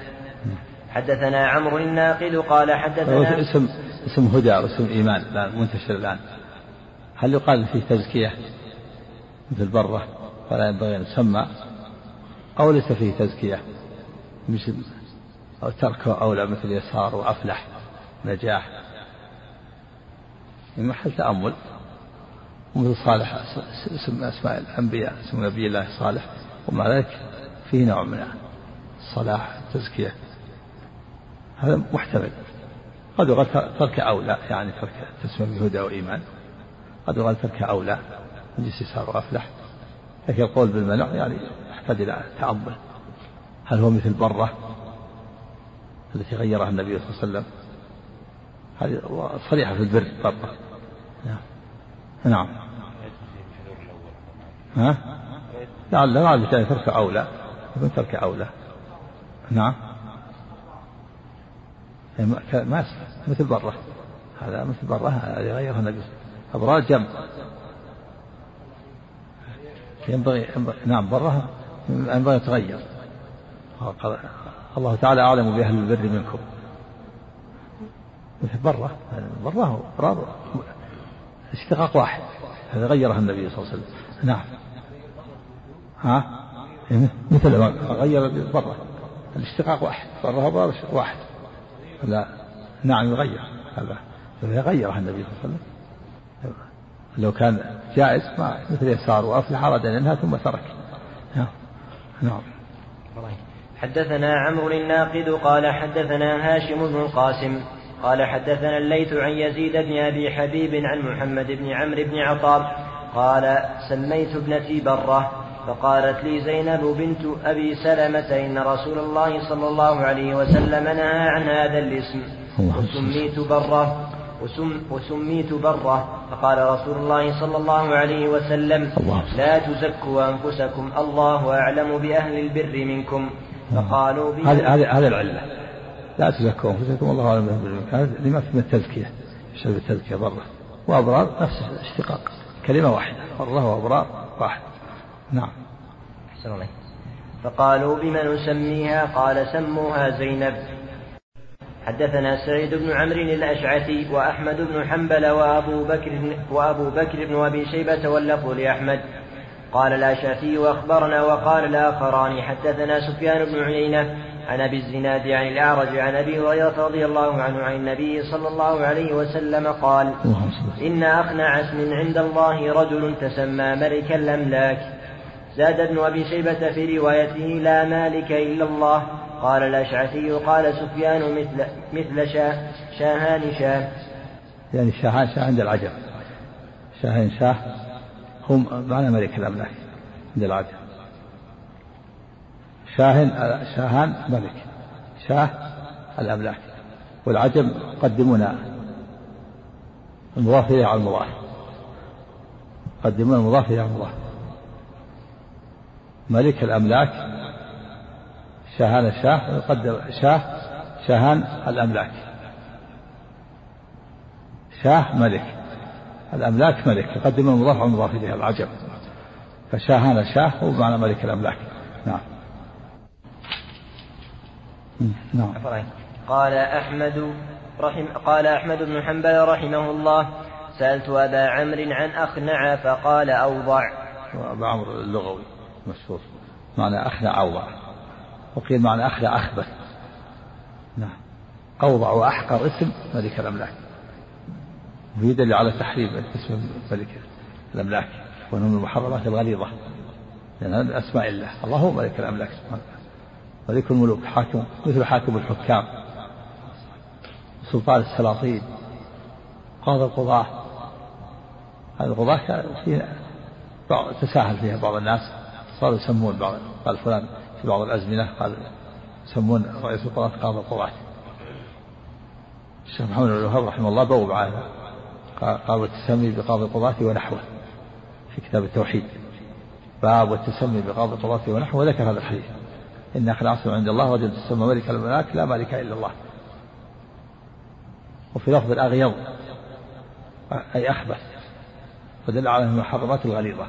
حدثنا عمرو الناقد قال حدثنا اسم اسم هدى واسم إيمان الآن منتشر الآن. هل يقال فيه تزكية مثل برة فلا ينبغي أن يسمى. أو ليس فيه تزكية مثل أو تركه أولى مثل يسار وأفلح نجاح. من محل تأمل ومثل صالح اسم أسماء الأنبياء اسم نبي الله صالح ومع ذلك فيه نوع من الصلاح التزكية. هذا محتمل. قد يقال ترك أولى يعني ترك تسمية هدى وإيمان قد يقال ترك أولى من جنس يسار وأفلح. لكن القول بالمنع يعني يحتاج إلى تأمل. هل هو مثل برة التي غيرها النبي صلى الله عليه وسلم؟ هذه صريحة في البر برة. نعم. نعم. ها؟ لعل لعل ترك أولى يكون ترك أولى. نعم. ما يصلح مثل برة. هذا مثل برة هذا غيرها النبي. أبرار جمع. ينبغي نعم برة ينبغي يتغير الله تعالى أعلم بأهل البر منكم. برة برة برار اشتقاق واحد. هذا غيرها النبي صلى الله عليه وسلم. نعم. ها؟ مثل غير برة. الاشتقاق واحد. برة واحد. لا. نعم يغير. هذا يغيرها النبي صلى الله عليه وسلم. لو كان جائز ما مثل يسار وافلح أراد أن ينهى ثم ترك. نعم. نعم. حدثنا عمرو الناقد قال حدثنا هاشم بن القاسم قال حدثنا الليث عن يزيد بن أبي حبيب عن محمد بن عمرو بن عطاء قال سميت ابنتي برة فقالت لي زينب بنت أبي سلمة إن رسول الله صلى الله عليه وسلم نهى عن هذا الاسم وسميت برة. وسم وسميت برة فقال رسول الله صلى الله عليه وسلم لا تزكوا أنفسكم الله أعلم بأهل البر منكم. فقالوا هذه هذه هذه العلة. لا تزكوا أنفسكم الله أعلم بأهل البر منكم. هذا لما في التزكية يشبه التزكية برة وأبرار نفس الاشتقاق. كلمة واحدة برة وأبرار واحد. نعم. أحسن الله فقالوا بما نسميها؟ قال سموها زينب. حدثنا سعيد بن عمرو الأشعثي وأحمد بن حنبل وأبو بكر وأبو بكر بن أبي شيبة واللفظ لأحمد. قال الأشعثي أخبرنا وقال الآخران حدثنا سفيان بن عيينة عن أبي الزناد عن الأعرج عن أبي هريرة رضي الله عنه عن النبي صلى الله عليه وسلم قال إن أقنع اسم عند الله رجل تسمى ملك الأملاك زاد ابن أبي شيبة في روايته لا مالك إلا الله. قال الأشعثي قال سفيان مثل مثل شاه شاهان شاه. يعني شاهان شاه عند العجم. شاهين شاه هم معنى ملك الأملاك عند العجم. شاهن شاهان ملك شاه الأملاك. والعجم يقدمون المضاف إليه على المضاف. قدمون المضاف إليه على المضاف. ملك الأملاك شاهان الشاه يقدم شاه شاهان الأملاك. شاه ملك الأملاك ملك يقدم المضاف على المضاف إليه العجب فشاهان شاه هو معنى ملك الأملاك. نعم. نعم. قال أحمد رحم قال أحمد بن حنبل رحمه الله سألت أبا عمرو عن أخنع فقال أوضع. أبا عمرو اللغوي مشهور. معنى أخنع أوضع. وقيل معنى أخنع أخبث. نعم. أوضع وأحقر اسم ملك الأملاك. ويدل على تحريم اسم ملك الأملاك. وأنه من المحرمات الغليظة. لأن هذا أسماء الله. الله هو ملك الأملاك سبحانه ملك الملوك حاكم مثل حاكم الحكام. سلطان السلاطين. قاضي القضاة. هذه القضاة بعض تساهل فيها بعض الناس. صاروا يسمون بعض قال فلان في بعض الأزمنة قال يسمون رئيس القضاة قاضي القضاة الشيخ محمد بن الوهاب رحمه الله بوب على قال والتسمي بقاضي القضاة ونحوه في كتاب التوحيد. باب والتسمي بقاضي القضاة ونحوه وذكر هذا الحديث. إن أخي عند الله رجل تسمى ملك الملاك لا ملك إلا الله. وفي لفظ الأغيض أي أخبث فدل على المحرمات الغليظة.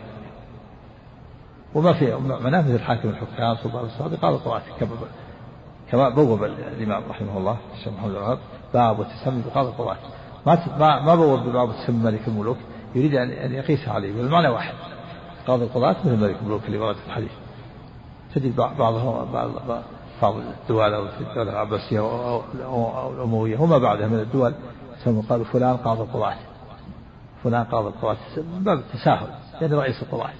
وما في منافذ الحاكم الحكام سلطان الصادق قال القرآن كما كما بوب الإمام رحمه الله الشيخ محمد الوهاب باب وتسمي بقاضي القضاة ما ما بوب بباب تسمي ملك الملوك يريد أن يقيس عليه والمعنى واحد قاضي القضاة مثل ملك الملوك اللي ورد في الحديث. تجد بعضهم بعض بعض الدول أو الدولة العباسية أو الأموية وما بعدها من الدول يسمون قالوا فلان قاضي القضاة فلان قاضي القضاة من باب التساهل يعني رئيس القضاة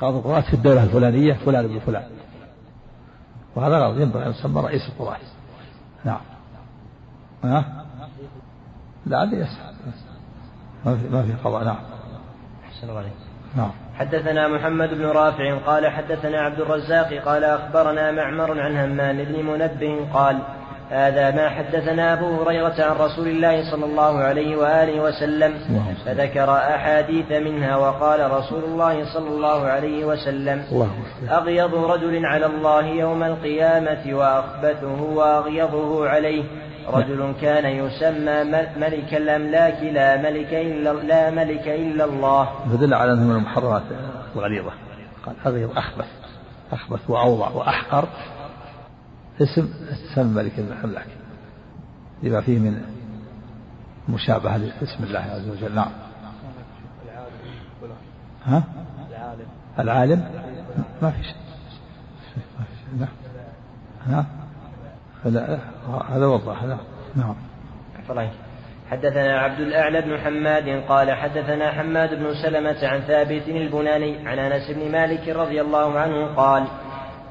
قاضي القضاة في الدولة الفلانية فلان ابن فلان. وهذا غلط ينبغي أن يسمى رئيس القضاة نعم. ها؟ لا هذه يسأل. ما في ما في قضاء. نعم. أحسن عليك. نعم. حدثنا محمد بن رافع قال حدثنا عبد الرزاق قال أخبرنا معمر عن همام بن منبه قال هذا ما حدثنا أبو هريرة عن رسول الله صلى الله عليه وآله وسلم فذكر أحاديث منها وقال رسول الله صلى الله عليه وسلم أغيض رجل على الله يوم القيامة وأخبثه وأغيظه عليه. رجل كان يسمى ملك الأملاك لا ملك إلا لا ملك إلا الله. فدل على أنه من المحرمات الغليظة. قال أغيظ أخبث أخبث وأوضع وأحقر. اسم اسم ملك الأملاك لما فيه من مشابهة لاسم الله عز وجل. نعم. ها؟ العالم. العالم ما في شيء. شيء نعم. ها؟ هذا وضح هذا نعم. طيب. حدثنا عبد الأعلى بن حماد قال حدثنا حماد بن سلمة عن ثابت البناني عن أنس بن مالك رضي الله عنه قال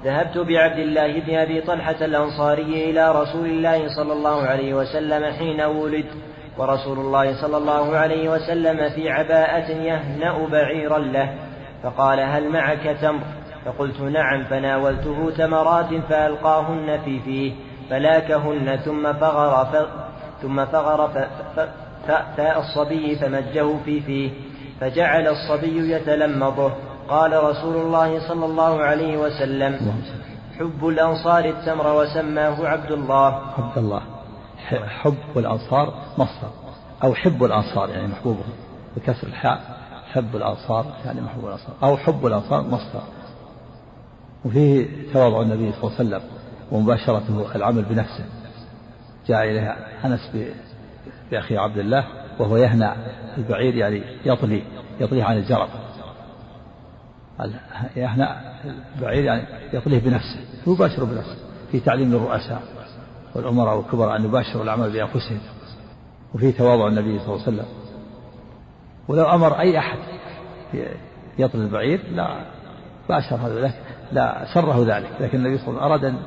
ذهبت بعبد الله بن أبي طلحة الأنصاري إلى رسول الله صلى الله عليه وسلم حين ولد ورسول الله صلى الله عليه وسلم في عباءة يهنأ بعيرا له فقال هل معك تمر؟ فقلت نعم. فناولته تمرات فألقاهن في فيه فلاكهن ثم فغر ف... ثم فغر ف... ف... فأتى الصبي فمجه في فيه فجعل الصبي يتلمضه قال رسول الله صلى الله عليه وسلم حب الأنصار التمر وسماه عبد الله. عبد الله. حب الأنصار مصدر أو حب الأنصار يعني محبوبه بكسر الحاء حب الأنصار يعني محبوب الأنصار. أو حب الأنصار مصدر. وفيه تواضع النبي صلى الله عليه وسلم ومباشرته العمل بنفسه. جاء إليها أنس بأخي عبد الله وهو يهنى البعير يعني يطلي يطليه عن الجرب. يهنى البعير يعني يطليه بنفسه يباشر بنفسه في تعليم للرؤساء والأمراء والكبراء أن يباشروا العمل بأنفسهم وفي تواضع النبي صلى الله عليه وسلم. ولو أمر أي أحد يطل البعير لا باشر هذا لا سره ذلك لكن النبي صلى الله عليه وسلم أراد أن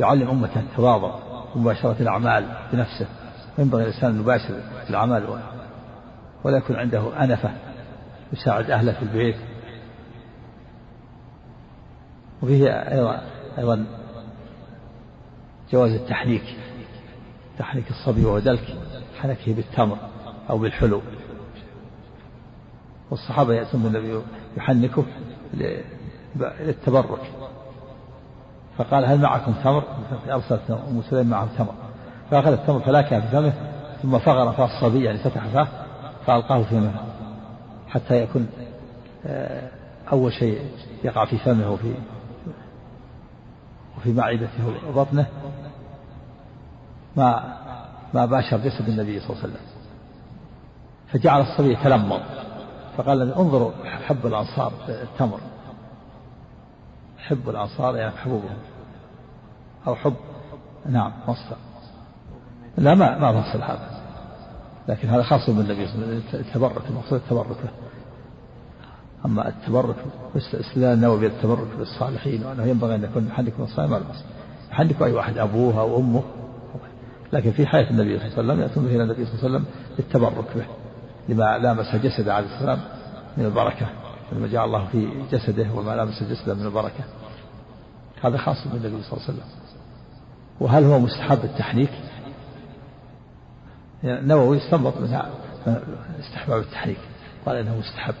يعلم أمته التواضع ومباشرة الأعمال بنفسه ينبغي الإنسان أن يباشر الأعمال ولا يكون عنده أنفة. يساعد أهله في البيت. وفيه أيضا أيضا جواز التحنيك تحنيك الصبي وهو دلك حنكه بالتمر أو بالحلو. والصحابة يأتون النبي يحنكه للتبرك. فقال هل معكم تمر؟ أرسلت أم سليم معه تمر. فأخذ التمر فلاكها في فمه ثم فغر فاه الصبي يعني فتح فاه فألقاه في منه. حتى يكون آه، أول شيء يقع في فمه وفي وفي معدته وبطنه ما ما باشر جسد النبي صلى الله عليه وسلم. فجعل الصبي يتلمض فقال انظروا حب الأنصار التمر. حب الأنصار يعني حبوبهم. أو حب نعم مصدر. لا ما ما فصل هذا. لكن هذا خاص بالنبي صلى الله عليه وسلم التبرك المقصود التبرك له. أما التبرك استدلال النووي بالتبرك بالصالحين وأنه ينبغي أن يكون يحنكم الصائم على الأصل. يحنك أي واحد أبوه أو أمه. لكن في حياة النبي صلى الله عليه وسلم يأتون به إلى النبي صلى الله عليه وسلم للتبرك به. لما لامس جسده عليه السلام من البركة لما جاء الله في جسده وما لامس جسده من البركة. هذا خاص بالنبي صلى الله عليه وسلم. وهل هو مستحب التحنيك؟ يعني النووي استنبط من استحباب التحريك. قال إنه مستحب.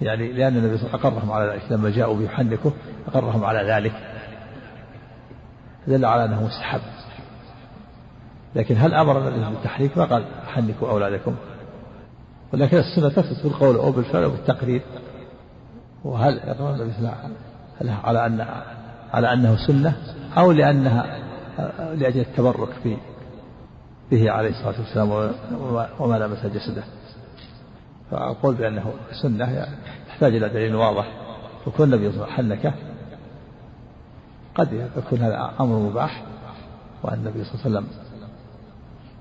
يعني لأن النبي صلى الله عليه وسلم أقرهم على ذلك. لما جاءوا بيحنكه أقرهم على ذلك. دل على أنه مستحب. لكن هل أمر النبي بالتحريك؟ ما قال حنكوا أولادكم. ولكن السنة تثبت بالقول أو بالفعل أو بالتقرير. وهل اقرر النبي صلى الله عليه وسلم على ان على أنه سنة أو لانها لأجل التبرك في به عليه الصلاة والسلام وما لمس جسده. فأقول بأنه سنة تحتاج إلى دليل واضح. الله عليه وسلم حنكه قد يكون هذا أمر مباح وأن النبي صلى الله عليه وسلم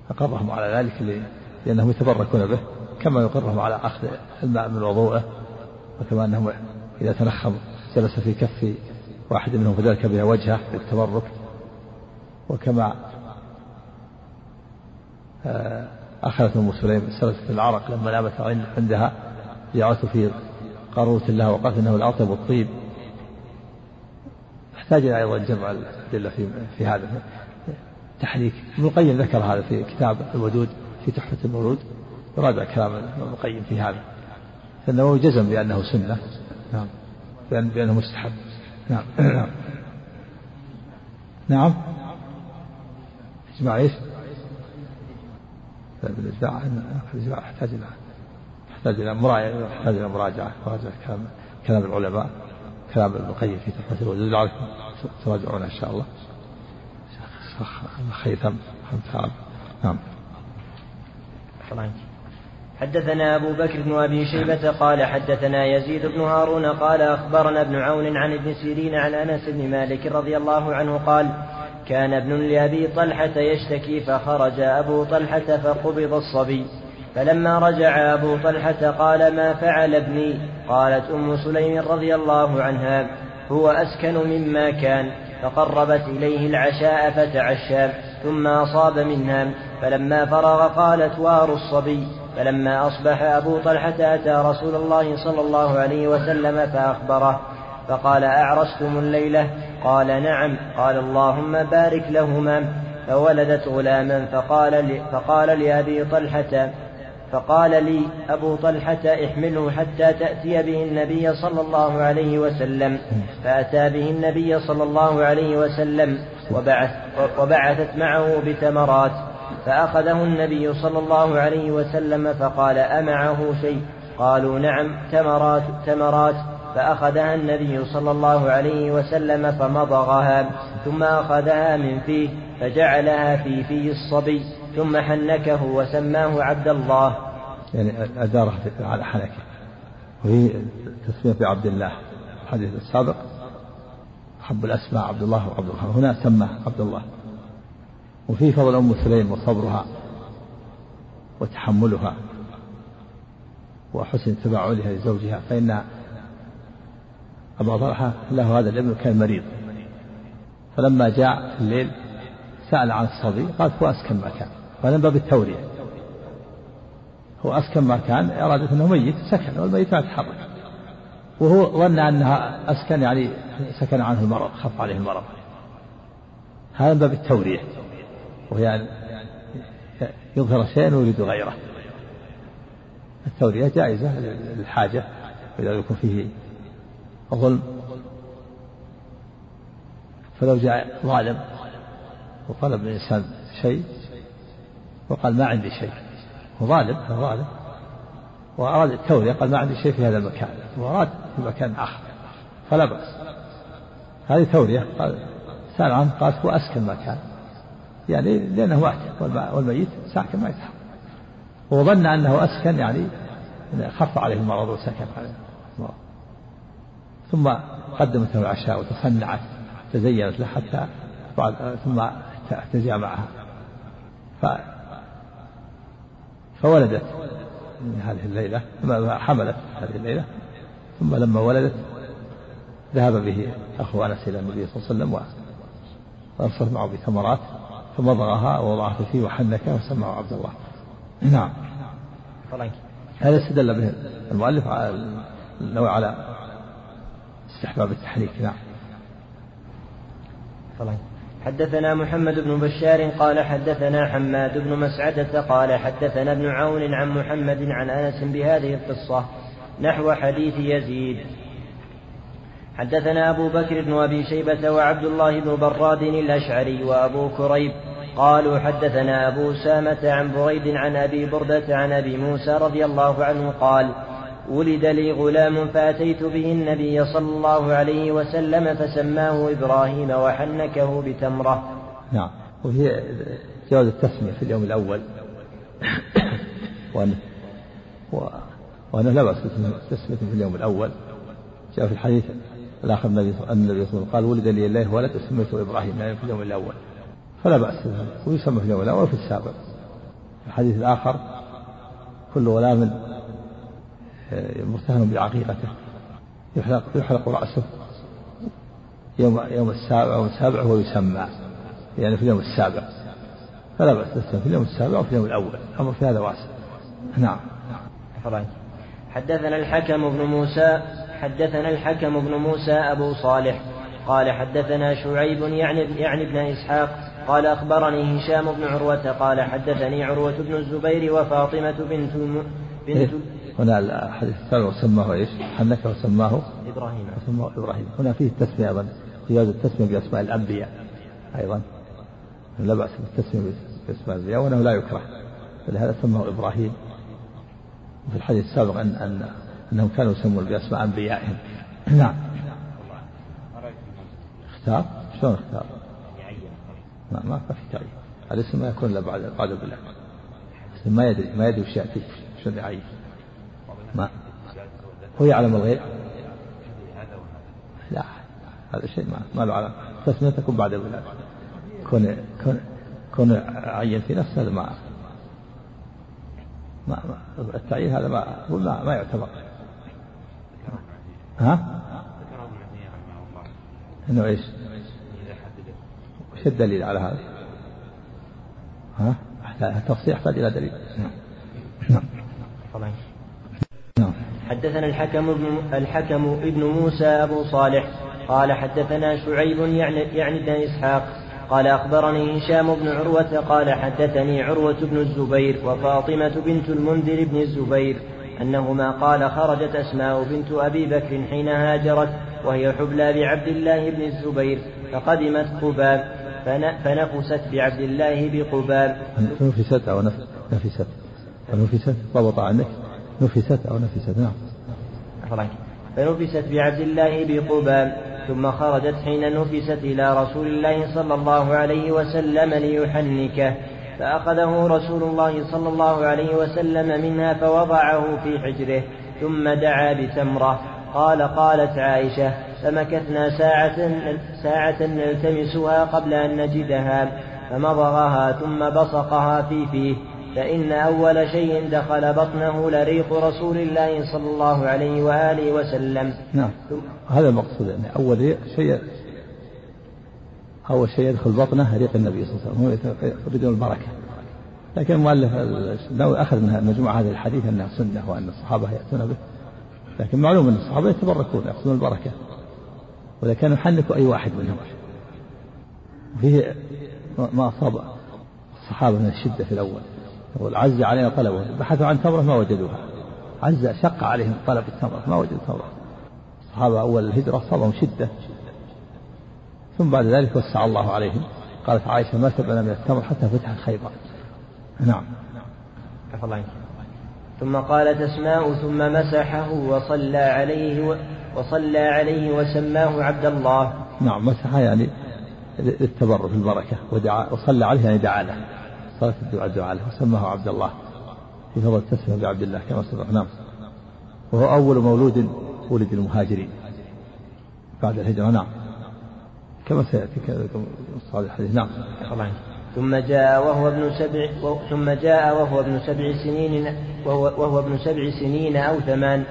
أقرهم على ذلك لأنهم يتبركون به كما يقرهم على أخذ الماء من وضوءه وكما أنهم إذا تنخم جلس في كف واحد منهم فذلك بها وجهه للتبرك وكما أخذت أم سليم سلسة العرق لما نامت عندها جعلته في قارورة لها وقالت إنه الأطيب الطيب يحتاج إلى أيضا جمع الأدلة في في هذا. تحريك ابن القيم ذكر هذا في كتاب الودود في تحفة المولود يراجع كلام ابن القيم في هذا. فإنه جزم بأنه سنة. نعم. بأنه مستحب. نعم. نعم. اجمع إيش؟ الإجماع يحتاج إلى يحتاج إلى مراجعة يحتاج إلى مراجعة. مراجعة كلام كلام العلماء كلام ابن القيم في تحفة الوجود. لعلكم تراجعون إن شاء الله. خيثم نعم. حدثنا أبو بكر بن أبي شيبة قال حدثنا يزيد بن هارون قال أخبرنا ابن عون عن ابن سيرين عن أنس بن مالك رضي الله عنه قال كان ابن لأبي طلحة يشتكي فخرج أبو طلحة فقبض الصبي. فلما رجع أبو طلحة قال ما فعل ابني؟ قالت أم سليم رضي الله عنها هو أسكن مما كان. فقربت إليه العشاء فتعشى ثم أصاب منها. فلما فرغ قالت وار الصبي. فلما أصبح أبو طلحة أتى رسول الله صلى الله عليه وسلم فأخبره. فقال أعرستم الليلة؟ قال نعم. قال اللهم بارك لهما. فولدت غلاما فقال لي فقال لأبي طلحة فقال لي أبو طلحة احمله حتى تأتي به النبي صلى الله عليه وسلم. فأتى به النبي صلى الله عليه وسلم وبعث وبعثت معه بتمرات فأخذه النبي صلى الله عليه وسلم فقال أمعه شيء؟ قالوا نعم تمرات تمرات فأخذها النبي صلى الله عليه وسلم فمضغها ثم أخذها من فيه فجعلها في في الصبي ثم حنكه وسماه عبد الله. يعني أداره على حنكه. وهي تسمية بعبد الله. الحديث السابق أحب الأسماء عبد الله وعبد الله. هنا سماه عبد الله. وفي فضل أم سليم وصبرها وتحملها وحسن تباعلها لزوجها فإن أبا طلحة له هذا الابن كان مريض. فلما جاء في الليل سأل عن الصبي قال هو أسكن ما كان وهذا من باب التورية هو أسكن ما كان أرادت أنه ميت سكن والميت ما يتحرك وهو ظن أنها أسكن يعني سكن عنه المرض خف عليه المرض. هذا من باب التورية وهي يظهر شيئا ويريد غيره. التورية جائزة للحاجة إذا يكون فيه ظلم فلو جاء ظالم وطلب من الإنسان شيء وقال ما عندي شيء وظالم ظالم وأراد التورية قال ما عندي شيء في هذا المكان. وأراد في مكان آخر فلا بأس. هذه تورية قال سأل عنه قال هو أسكن مكان يعني لأنه مات والميت ساكن ما يتحرك. وظن أنه أسكن يعني خف عليه المرض وسكن عليه المرض. ثم قدمت له العشاء وتصنعت تزينت له حتى بعد ثم اعتزى معها. ف فولدت من هذه الليلة حملت هذه الليلة ثم لما ولدت ذهب به أخو أنس إلى النبي صلى الله عليه وسلم وأرسل معه بثمرات فمضغها ووضعها فيه وحنكه وسمعه عبد الله. نعم. هذا استدل به المؤلف على النوع على استحباب التحريك نعم. حدثنا محمد بن بشار قال حدثنا حماد بن مسعدة قال حدثنا ابن عون عن محمد عن أنس بهذه القصة نحو حديث يزيد. حدثنا أبو بكر بن أبي شيبة وعبد الله بن براد الأشعري وأبو كريب قالوا حدثنا أبو سامة عن بريد عن أبي بردة عن أبي موسى رضي الله عنه قال ولد لي غلام فأتيت به النبي صلى الله عليه وسلم فسماه إبراهيم وحنكه بتمرة. نعم. وهي جواز التسمية في اليوم الأول. وأن وأنه لا بأس بالتسمية في اليوم الأول. جاء في الحديث الآخر النبي صلى الله عليه وسلم قال ولد لي الله ولد سميته إبراهيم يعني في اليوم الأول. فلا بأس ويسمى في اليوم الأول وفي السابق. الحديث الآخر كل غلام مرتهن بعقيقته. يحلق يحلق رأسه. يوم يوم السابع يوم السابع هو يسمى. يعني في اليوم السابع. فلا بأس في اليوم السابع وفي اليوم الأول. الأمر في هذا واسع. نعم. حدثنا الحكم بن موسى حدثنا الحكم بن موسى أبو صالح. قال حدثنا شعيب يعني يعني ابن إسحاق. قال أخبرني هشام بن عروة. قال حدثني عروة بن الزبير وفاطمة بنت بنت إيه؟ هنا الحديث الثاني وسماه إيش؟ حنك وسماه إبراهيم. وسماه إبراهيم. هنا فيه التسمية أيضا جواز التسمية بأسماء الأنبياء أيضا. لا بأس بالتسمية بأسماء الأنبياء وإنه لا يكره. فلهذا سماه إبراهيم. وفي الحديث السابق ان ان أنهم كانوا يسمون بأسماء أنبيائهم. نعم. اختار؟ شلون اختار؟ ما ما في تعيين الاسم ما يكون إلا بعد بعد ما يدري ما يدري وش يأتي شلون يعين ما هو يعلم الغيب لا هذا شيء ما, ما له علاقة تسمية تكون بعد الولادة كون كون كون عين في نفسه هذا ما ما التعيين هذا ما ما, ما يعتبر ها؟ إنه إيش؟ وش الدليل على هذا؟ ها؟ التفصيل يحتاج إلى دليل نعم نعم حدثنا الحكم بن الحكم ابن موسى أبو صالح قال حدثنا شعيب يعني يعني ابن إسحاق قال أخبرني هشام بن عروة قال حدثني عروة بن الزبير وفاطمة بنت المنذر بن الزبير أنهما قال خرجت أسماء بنت أبي بكر حين هاجرت وهي حبلى بعبد الله بن الزبير فقدمت قباء فنفست بعبد الله بقباب. نفست أو نفست؟ فنفست ضبط عنك. نفست أو نفست نعم. فنفست بعبد الله بقباب ثم خرجت حين نفست إلى رسول الله صلى الله عليه وسلم ليحنكه. فأخذه رسول الله صلى الله عليه وسلم منها فوضعه في حجره ثم دعا بتمرة. قال قالت عائشة فمكثنا ساعة ساعة نلتمسها قبل أن نجدها فمضغها ثم بصقها في فيه. فإن أول شيء دخل بطنه لريق رسول الله صلى الله عليه وآله وسلم. نعم. هذا المقصود يعني أول شيء أول شيء يدخل بطنه ريق النبي صلى الله عليه وسلم بدون البركة. لكن المؤلف أخذ من مجموعة هذه الحديث أنها سنة وأن الصحابة يأتون به. لكن معلوم أن الصحابة يتبركون يأخذون البركة. وإذا كان يحنك أي واحد منهم. فيه ما أصاب الصحابة من الشدة في الأول. يقول عز علينا طلبه. بحثوا عن تمرة ما وجدوها. عز شق عليهم طلب التمرة ما وجدوا تمرة الصحابة أول الهجرة صابهم شدة. ثم بعد ذلك وسع الله عليهم. قالت عائشة ما سبنا من التمر حتى فتح خيبر نعم. الله ثم قالت اسماء ثم مسحه وصلى عليه و... وصلى عليه وسماه عبد الله. نعم مسحه يعني للتبرك البركة ودعا وصلى عليه يعني دعا له. صلاة الدعاء دعا له وسماه عبد الله. في فضل التسمية بعبد الله كما سبق نعم. وهو أول مولود ولد المهاجرين بعد الهجرة نعم. كما سيأتي صالح الحديث نعم. ثم جاء وهو ابن سبع ثم جاء وهو ابن سبع سنين وهو, وهو ابن سبع سنين أو ثمان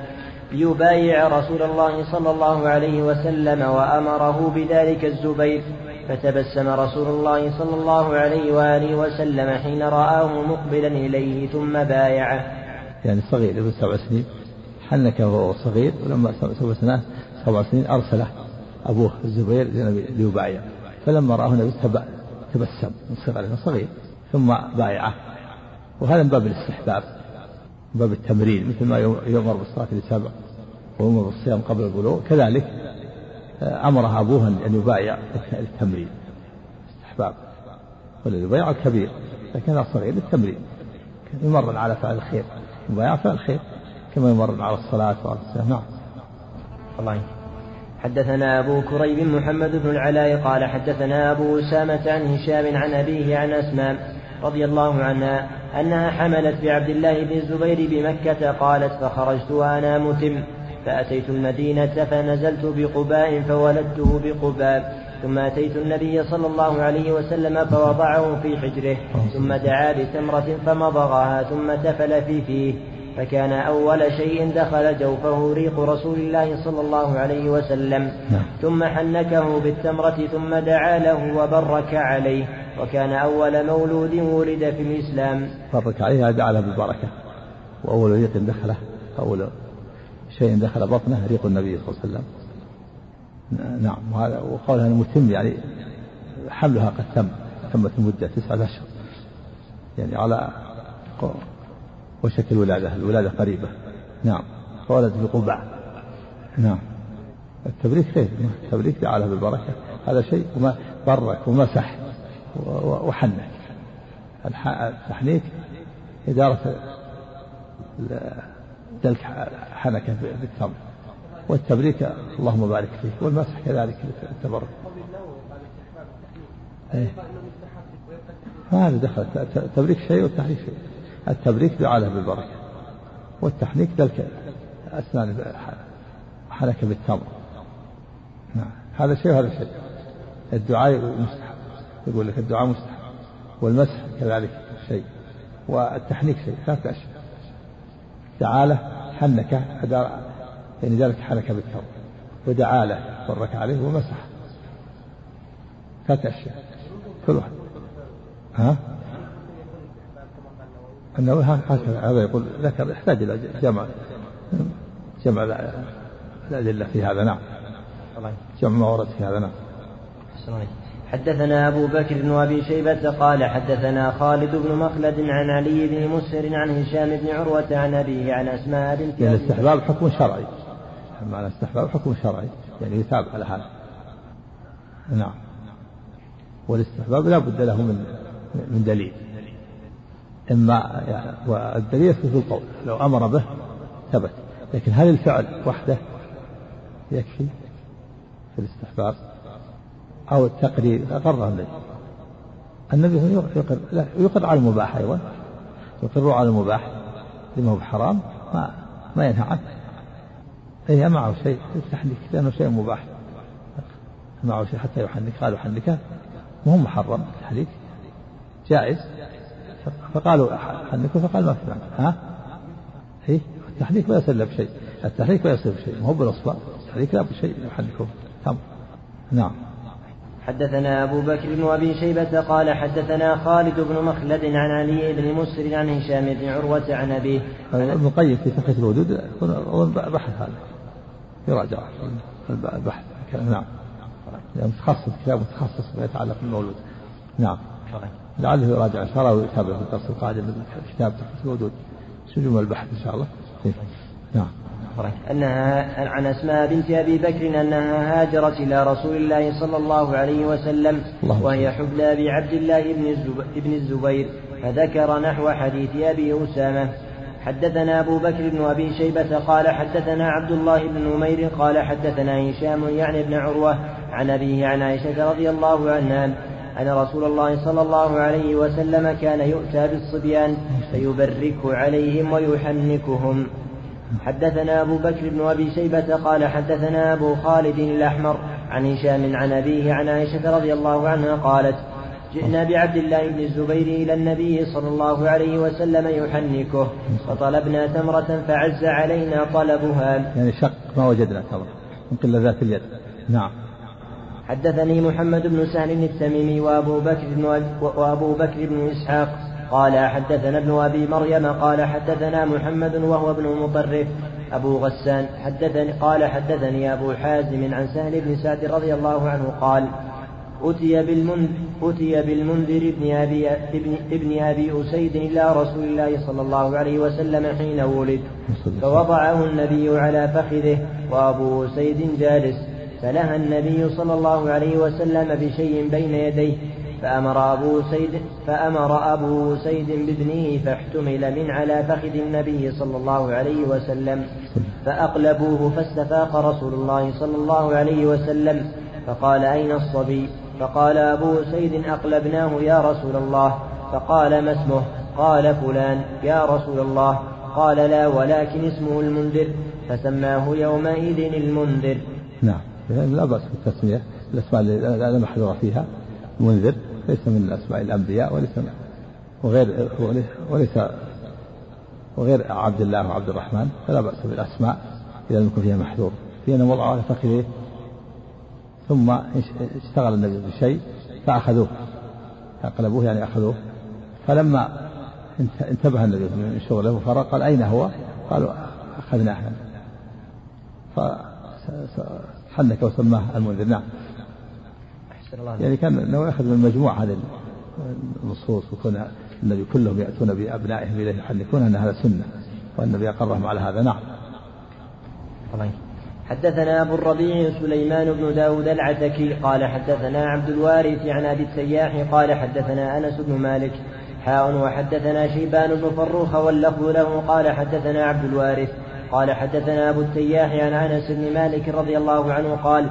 ليبايع رسول الله صلى الله عليه وسلم وأمره بذلك الزبير. فتبسم رسول الله صلى الله عليه وآله وسلم حين رآه مقبلا إليه ثم بايعه. يعني صغير ابن سبع سنين. حنك وهو صغير ولما سبع سنين سبع سنين أرسله أبوه الزبير ليبايع فلما رآه النبي تبسم من صغره صغير ثم بايعه. وهذا من باب الاستحباب باب التمرين مثل ما يؤمر بالصلاة لسبع ويؤمر بالصيام قبل البلوغ. كذلك آه، أمره أبوه أن يبايع التمرين. استحباب والذي يبايع الكبير لكن صغير للتمرين. يمرن على فعل الخير. يبايع فعل الخير كما يمرن على الصلاة وعلى الصيام نعم. الله حدثنا أبو كريب محمد بن العلاء قال حدثنا أبو أسامة عن هشام عن أبيه عن أسماء رضي الله عنها أنها حملت بعبد الله بن الزبير بمكة قالت فخرجت وأنا متم. فأتيت المدينة فنزلت بقباء فولدته بقباء ثم أتيت النبي صلى الله عليه وسلم فوضعه في حجره ثم دعا بتمرة فمضغها ثم تفل في فيه. فكان أول شيء دخل جوفه ريق رسول الله صلى الله عليه وسلم. نعم. ثم حنكه بالتمرة ثم دعا له وبرك عليه. وكان أول مولود ولد في الإسلام. برك عليه دعا له بالبركة. وأول ريق دخله أول شيء دخل بطنه ريق النبي صلى الله عليه وسلم. نعم وهذا وقولها المتم يعني حملها قد تم تمت المدة تسعة أشهر يعني على وشك الولادة الولادة قريبة. نعم فولد قبع نعم. التبريك خير التبريك دعا له بالبركة. هذا شيء وما برك ومسح وحنك. التحنيك إدارة دلك حنكة بالتمر. والتبريك اللهم بارك فيه والمسح كذلك التبرك إيه. هذا دخل التبريك شيء والتحريك شيء. التبريك دعاء له بالبركة والتحنيك ذلك أسنان حنك بالتمر. نعم. هذا شيء وهذا شيء. الدعاء مستحب. يقول لك الدعاء مستحب والمسح كذلك شيء والتحنيك شيء ثلاثة أشياء دعا له حنك يعني ذلك حنك بالتمر ودعا له برك عليه ومسح ثلاثة أشياء كل واحد. ها؟ النووي هكذا هذا يقول ذكر يحتاج إلى جمع جمع الأدلة في هذا نعم. جمع ما ورد في هذا نعم. حدثنا أبو بكر بن أبي شيبة قال حدثنا خالد بن مخلد عن علي بن مسهر عن هشام بن عروة عن أبيه عن أسماء بنت يعني الاستحباب حكم شرعي. معنى الاستحباب حكم شرعي. يعني يتابع على هذا نعم. والاستحباب لا بد له من من دليل. إما يعني والدليل في القول. لو أمر به ثبت. لكن هل الفعل وحده يكفي في الاستحباب؟ أو التقرير أقر النبي النبي يقر لا يقر على المباح أيضا. يقر على المباح. لما هو بحرام ما ما ينهى عنه. أي معه شيء التحنيك لأنه شيء مباح. معه شيء حتى يحنك قال يحنكه وهو محرم التحنيك جائز. فقالوا حنكوا فقال ما في معنى ها؟ إيه؟ التحريك لا يصل بشيء التحريك لا يصل بشيء مو بالأصبع. التحريك لا بشيء يحركه تمر نعم. حدثنا أبو بكر بن أبي شيبة قال حدثنا خالد بن مخلد عن علي بن مسر عن هشام بن عروة عن أبيه. ابن القيم في فقه الودود بحث هذا. يراجع. البحث. نعم. متخصص كتاب متخصص ما يتعلق بالمولود. نعم. لعله يراجع. الشرع ويتابع في الدرس القادم كتاب تحفة الودود سجوم البحث إن شاء الله. إيه. نعم أنها عن أسماء بنت أبي بكر أنها هاجرت إلى رسول الله صلى الله عليه وسلم وهي حبلى بعبد الله بن الزبير فذكر نحو حديث أبي أسامة. حدثنا أبو بكر بن أبي شيبة قال حدثنا عبد الله بن نمير قال حدثنا هشام يعني بن عروة عن أبيه عن عائشة رضي الله عنها أن رسول الله صلى الله عليه وسلم كان يؤتى بالصبيان فيبرك عليهم ويحنكهم. حدثنا أبو بكر بن أبي شيبة قال حدثنا أبو خالد الأحمر عن هشام عن أبيه عن عائشة رضي الله عنها قالت جئنا بعبد الله بن الزبير إلى النبي صلى الله عليه وسلم يحنكه فطلبنا تمرة فعز علينا طلبها. يعني شق ما وجدنا تمرة من قلة ذات اليد. نعم. حدثني محمد بن سهل التميمي وأبو بكر بن وأبو بكر بن إسحاق قال حدثنا ابن أبي مريم قال حدثنا محمد وهو ابن مطرف أبو غسان حدثني قال حدثني أبو حازم عن سهل بن سعد رضي الله عنه قال أتي بالمنذر أتي بالمنذر ابن أبي ابن, ابن أبي أسيد إلى رسول الله صلى الله عليه وسلم حين ولد فوضعه النبي على فخذه وأبو أسيد جالس فنهى النبي صلى الله عليه وسلم بشيء بين يديه فأمر أبو سيد فأمر أبو سيد بابنه فاحتمل من على فخذ النبي صلى الله عليه وسلم. فأقلبوه فاستفاق رسول الله صلى الله عليه وسلم. فقال أين الصبي؟ فقال أبو سيد أقلبناه يا رسول الله. فقال ما اسمه؟ قال فلان يا رسول الله. قال لا ولكن اسمه المنذر. فسماه يومئذ المنذر. نعم لا بأس بالتسمية. الأسماء لا محذور فيها. منذر. ليس من أسماء الأنبياء وليس وغير وليس وغير عبد الله وعبد الرحمن فلا بأس بالأسماء إذا لم يكن فيها محذور في أن على فخذه. ثم اشتغل النبي بشيء فأخذوه. فقلبوه يعني أخذوه. فلما انتبه النبي من شغله وفرق قال أين هو؟ قالوا أخذناه. فحنك وسماه المنذر. نعم. يعني كان انه ياخذ من مجموع هذه النصوص وكون النبي كلهم يأتون بأبنائهم إليه يحنكون أن هذا سنة والنبي أقرهم على هذا نعم. حدثنا أبو الربيع سليمان بن داود العتكي قال حدثنا عبد الوارث عن أبي التياح قال حدثنا أنس بن مالك. حاء وحدثنا شيبان بن فروخ واللفظ له قال حدثنا عبد الوارث. قال حدثنا أبو التياح عن أنس بن مالك رضي الله عنه قال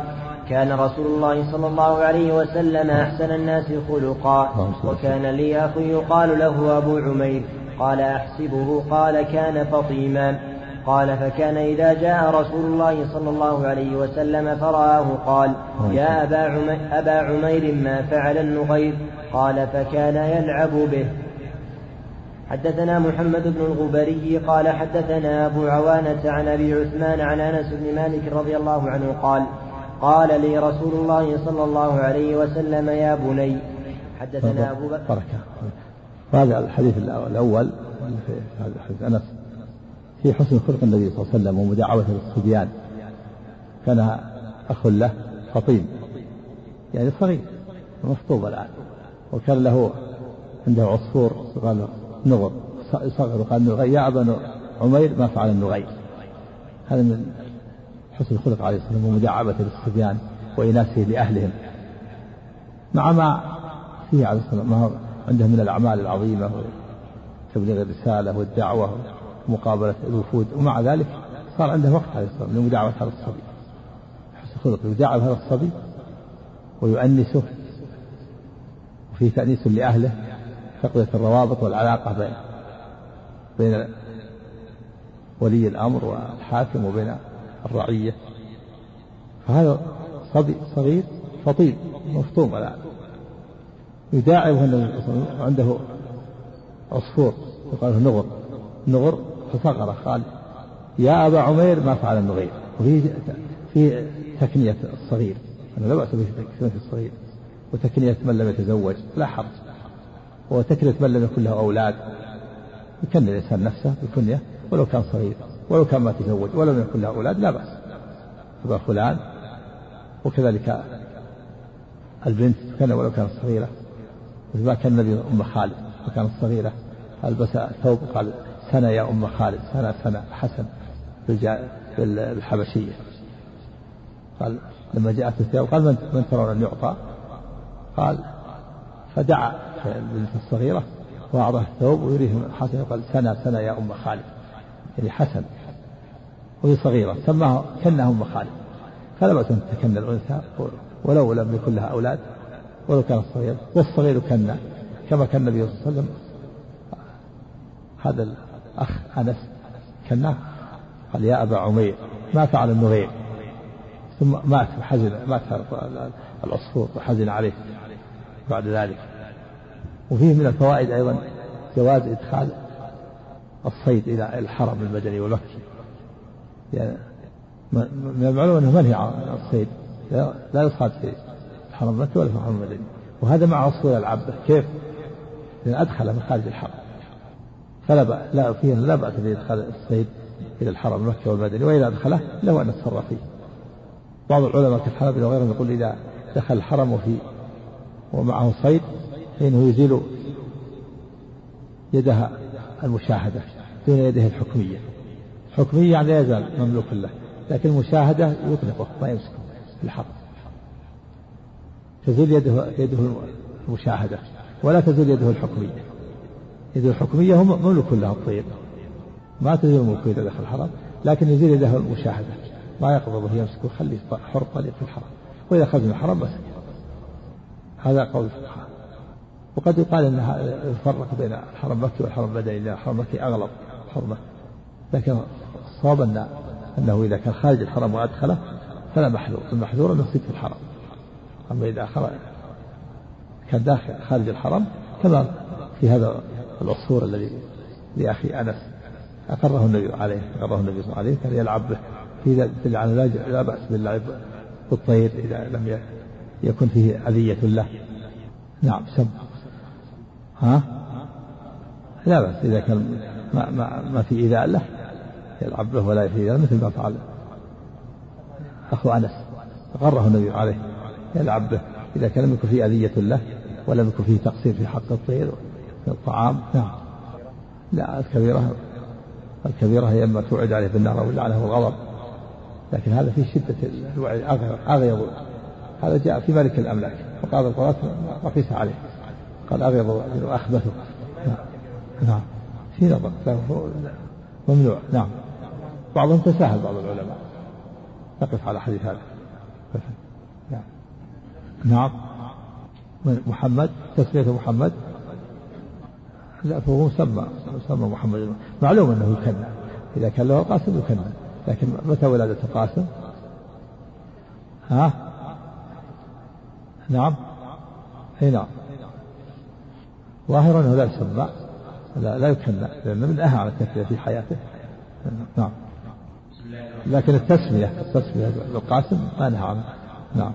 كان رسول الله صلى الله عليه وسلم أحسن الناس خلقا. وكان لي أخ يقال له أبو عمير. قال أحسبه قال كان فطيما. قال فكان إذا جاء رسول الله صلى الله عليه وسلم فرآه قال يا أبا عمير, أبا عمير ما فعل النغير؟ قال فكان يلعب به. حدثنا محمد بن الغبري قال حدثنا أبو عوانة عن أبي عثمان عن أنس بن مالك رضي الله عنه قال قال لي رسول الله صلى الله عليه وسلم يا بني حدثنا أبو بكر. بركة هذا الحديث الأول في هذا حديث أنس. في حسن خلق النبي صلى الله عليه وسلم ومداعبته للصبيان. كان أخ له فطيم يعني صغير مفطوب الآن. وكان له عنده عصفور قال نغر. صغر وقال نغي يا أبا عمير ما فعل النغي هذا من حسن الخلق عليه الصلاة والسلام ومداعبته للصبيان وإناسه لأهلهم. مع ما فيه عليه الصلاة والسلام عنده من الأعمال العظيمة تبليغ الرسالة والدعوة ومقابلة الوفود ومع ذلك صار عنده وقت عليه الصلاة والسلام لمداعبة هذا الصبي. حسن خلق يداعب هذا الصبي ويؤنسه وفيه تأنيس لأهله تقوية الروابط والعلاقة بين بين ولي الأمر والحاكم وبين الرعية. فهذا صبي صغير فطيب مفطوم الآن. يداعبه عنده عصفور يقال له نغر. نغر فصغر قال يا أبا عمير ما فعل النغير. وفي في تكنية الصغير. أنا لا بأس بتكنية الصغير. وتكنية من لم يتزوج. لا حرج. وتكنية من لم يكن له أولاد. يكن الإنسان نفسه بكنية ولو كان صغير ولو كان ما تزوج ولم يكن له أولاد لا بأس. يبقى فلان وكذلك البنت كان ولو كانت صغيرة مثل ما كان النبي أم خالد وكانت صغيرة ألبس ثوب قال سنة يا أم خالد سنة سنة حسن. بالحبشية. قال لما جاءت الثياب قال من, من ترون أن يعطى؟ قال فدعا البنت الصغيرة وأعطاه الثوب ويريهم حسن قال سنة سنة يا أم خالد. يعني حسن. وهي صغيرة كنها أم خالد. فلا بأس أن تكن الأنثى ولو لم يكن لها أولاد ولو كانت صغيرة والصغير كنا كما كان النبي صلى الله عليه وسلم. هذا الأخ أنس كناه قال يا أبا عمير ما فعل النغير. ثم مات وحزن مات العصفور وحزن عليه بعد ذلك. وفيه من الفوائد أيضا جواز إدخال الصيد إلى الحرم المدني والمكي. يعني من المعلوم أنه منهي عن الصيد لا يصاد في الحرم المكي ولا في الحرم المدني وهذا مع أصول العبة كيف؟ لأن أدخل من خارج الحرم. فلا بأ لا فيه لا بأس بإدخال الصيد إلى الحرم المكي والمدني وإذا أدخله له أن يتصرف فيه. بعض العلماء كالحنابلة وغيرهم يقول إذا دخل الحرم وفي ومعه صيد فإنه يزيل يدها المشاهدة دون يده الحكمية. حكمية يعني لا يزال مملوك له لكن المشاهدة يطلقه ما يمسكه في تزول يده يده المشاهدة ولا تزول يده الحكمية. يده الحكمية هو مملوك له الطيب. ما تزول ملكه إذا دخل الحرم لكن يزيل يده المشاهدة. ما يقبضه يمسكه يخليه حر طليق في الحرم. وإذا خرج من الحرم بس. هذا قول الفقهاء. وقد يقال إن الفرق بين الحرم المكي والحرم المدني لأن الحرم المكي اغلب حرمة لكن الصواب ان أنه إذا كان خارج الحرم وأدخله فلا محذور. المحذور يصيب في الحرم. أما إذا خرج كان داخل خارج الحرم كما في هذا العصفور الذي لأخي أنس أقره النبي عليه أقره النبي صلى الله عليه كان يلعب به. في ذلك على لا بأس باللعب بالطير إذا لم يكن فيه أذية له. نعم سم. ها؟ لا بأس إذا كان ما, ما, ما في إيذاء له. يلعب به ولا إيذاء مثل ما فعل. أخو أنس غره النبي عليه يلعب به. إذا كان لم يكن فيه أذية له ولم يكن فيه تقصير في حق الطير في الطعام نعم. لا الكبيرة الكبيرة هي إما توعد عليه بالنار أو لعنه الغضب لكن هذا في شدة الوعي أغيض هذا جاء في ملك الأملاك. وقال القرآن رخيص عليه قال أغيض وأخبثه نعم. نعم. في نظر. ممنوع. نعم. بعضهم تساهل بعض العلماء. نقف على حديث هذا. نعم. نعم. محمد تسمية محمد. لا فهو مسمى مسمى محمد. معلوم أنه يكنى إذا كان له قاسم يكنى لكن متى ولادة القاسم؟ ها؟ نعم. أي نعم. ظاهر أنه لا يسمى لا, لا يكنى لأنه نهى عن التسمية في حياته. نعم. لكن التسمية التسمية بالقاسم ما نهى عنه نعم.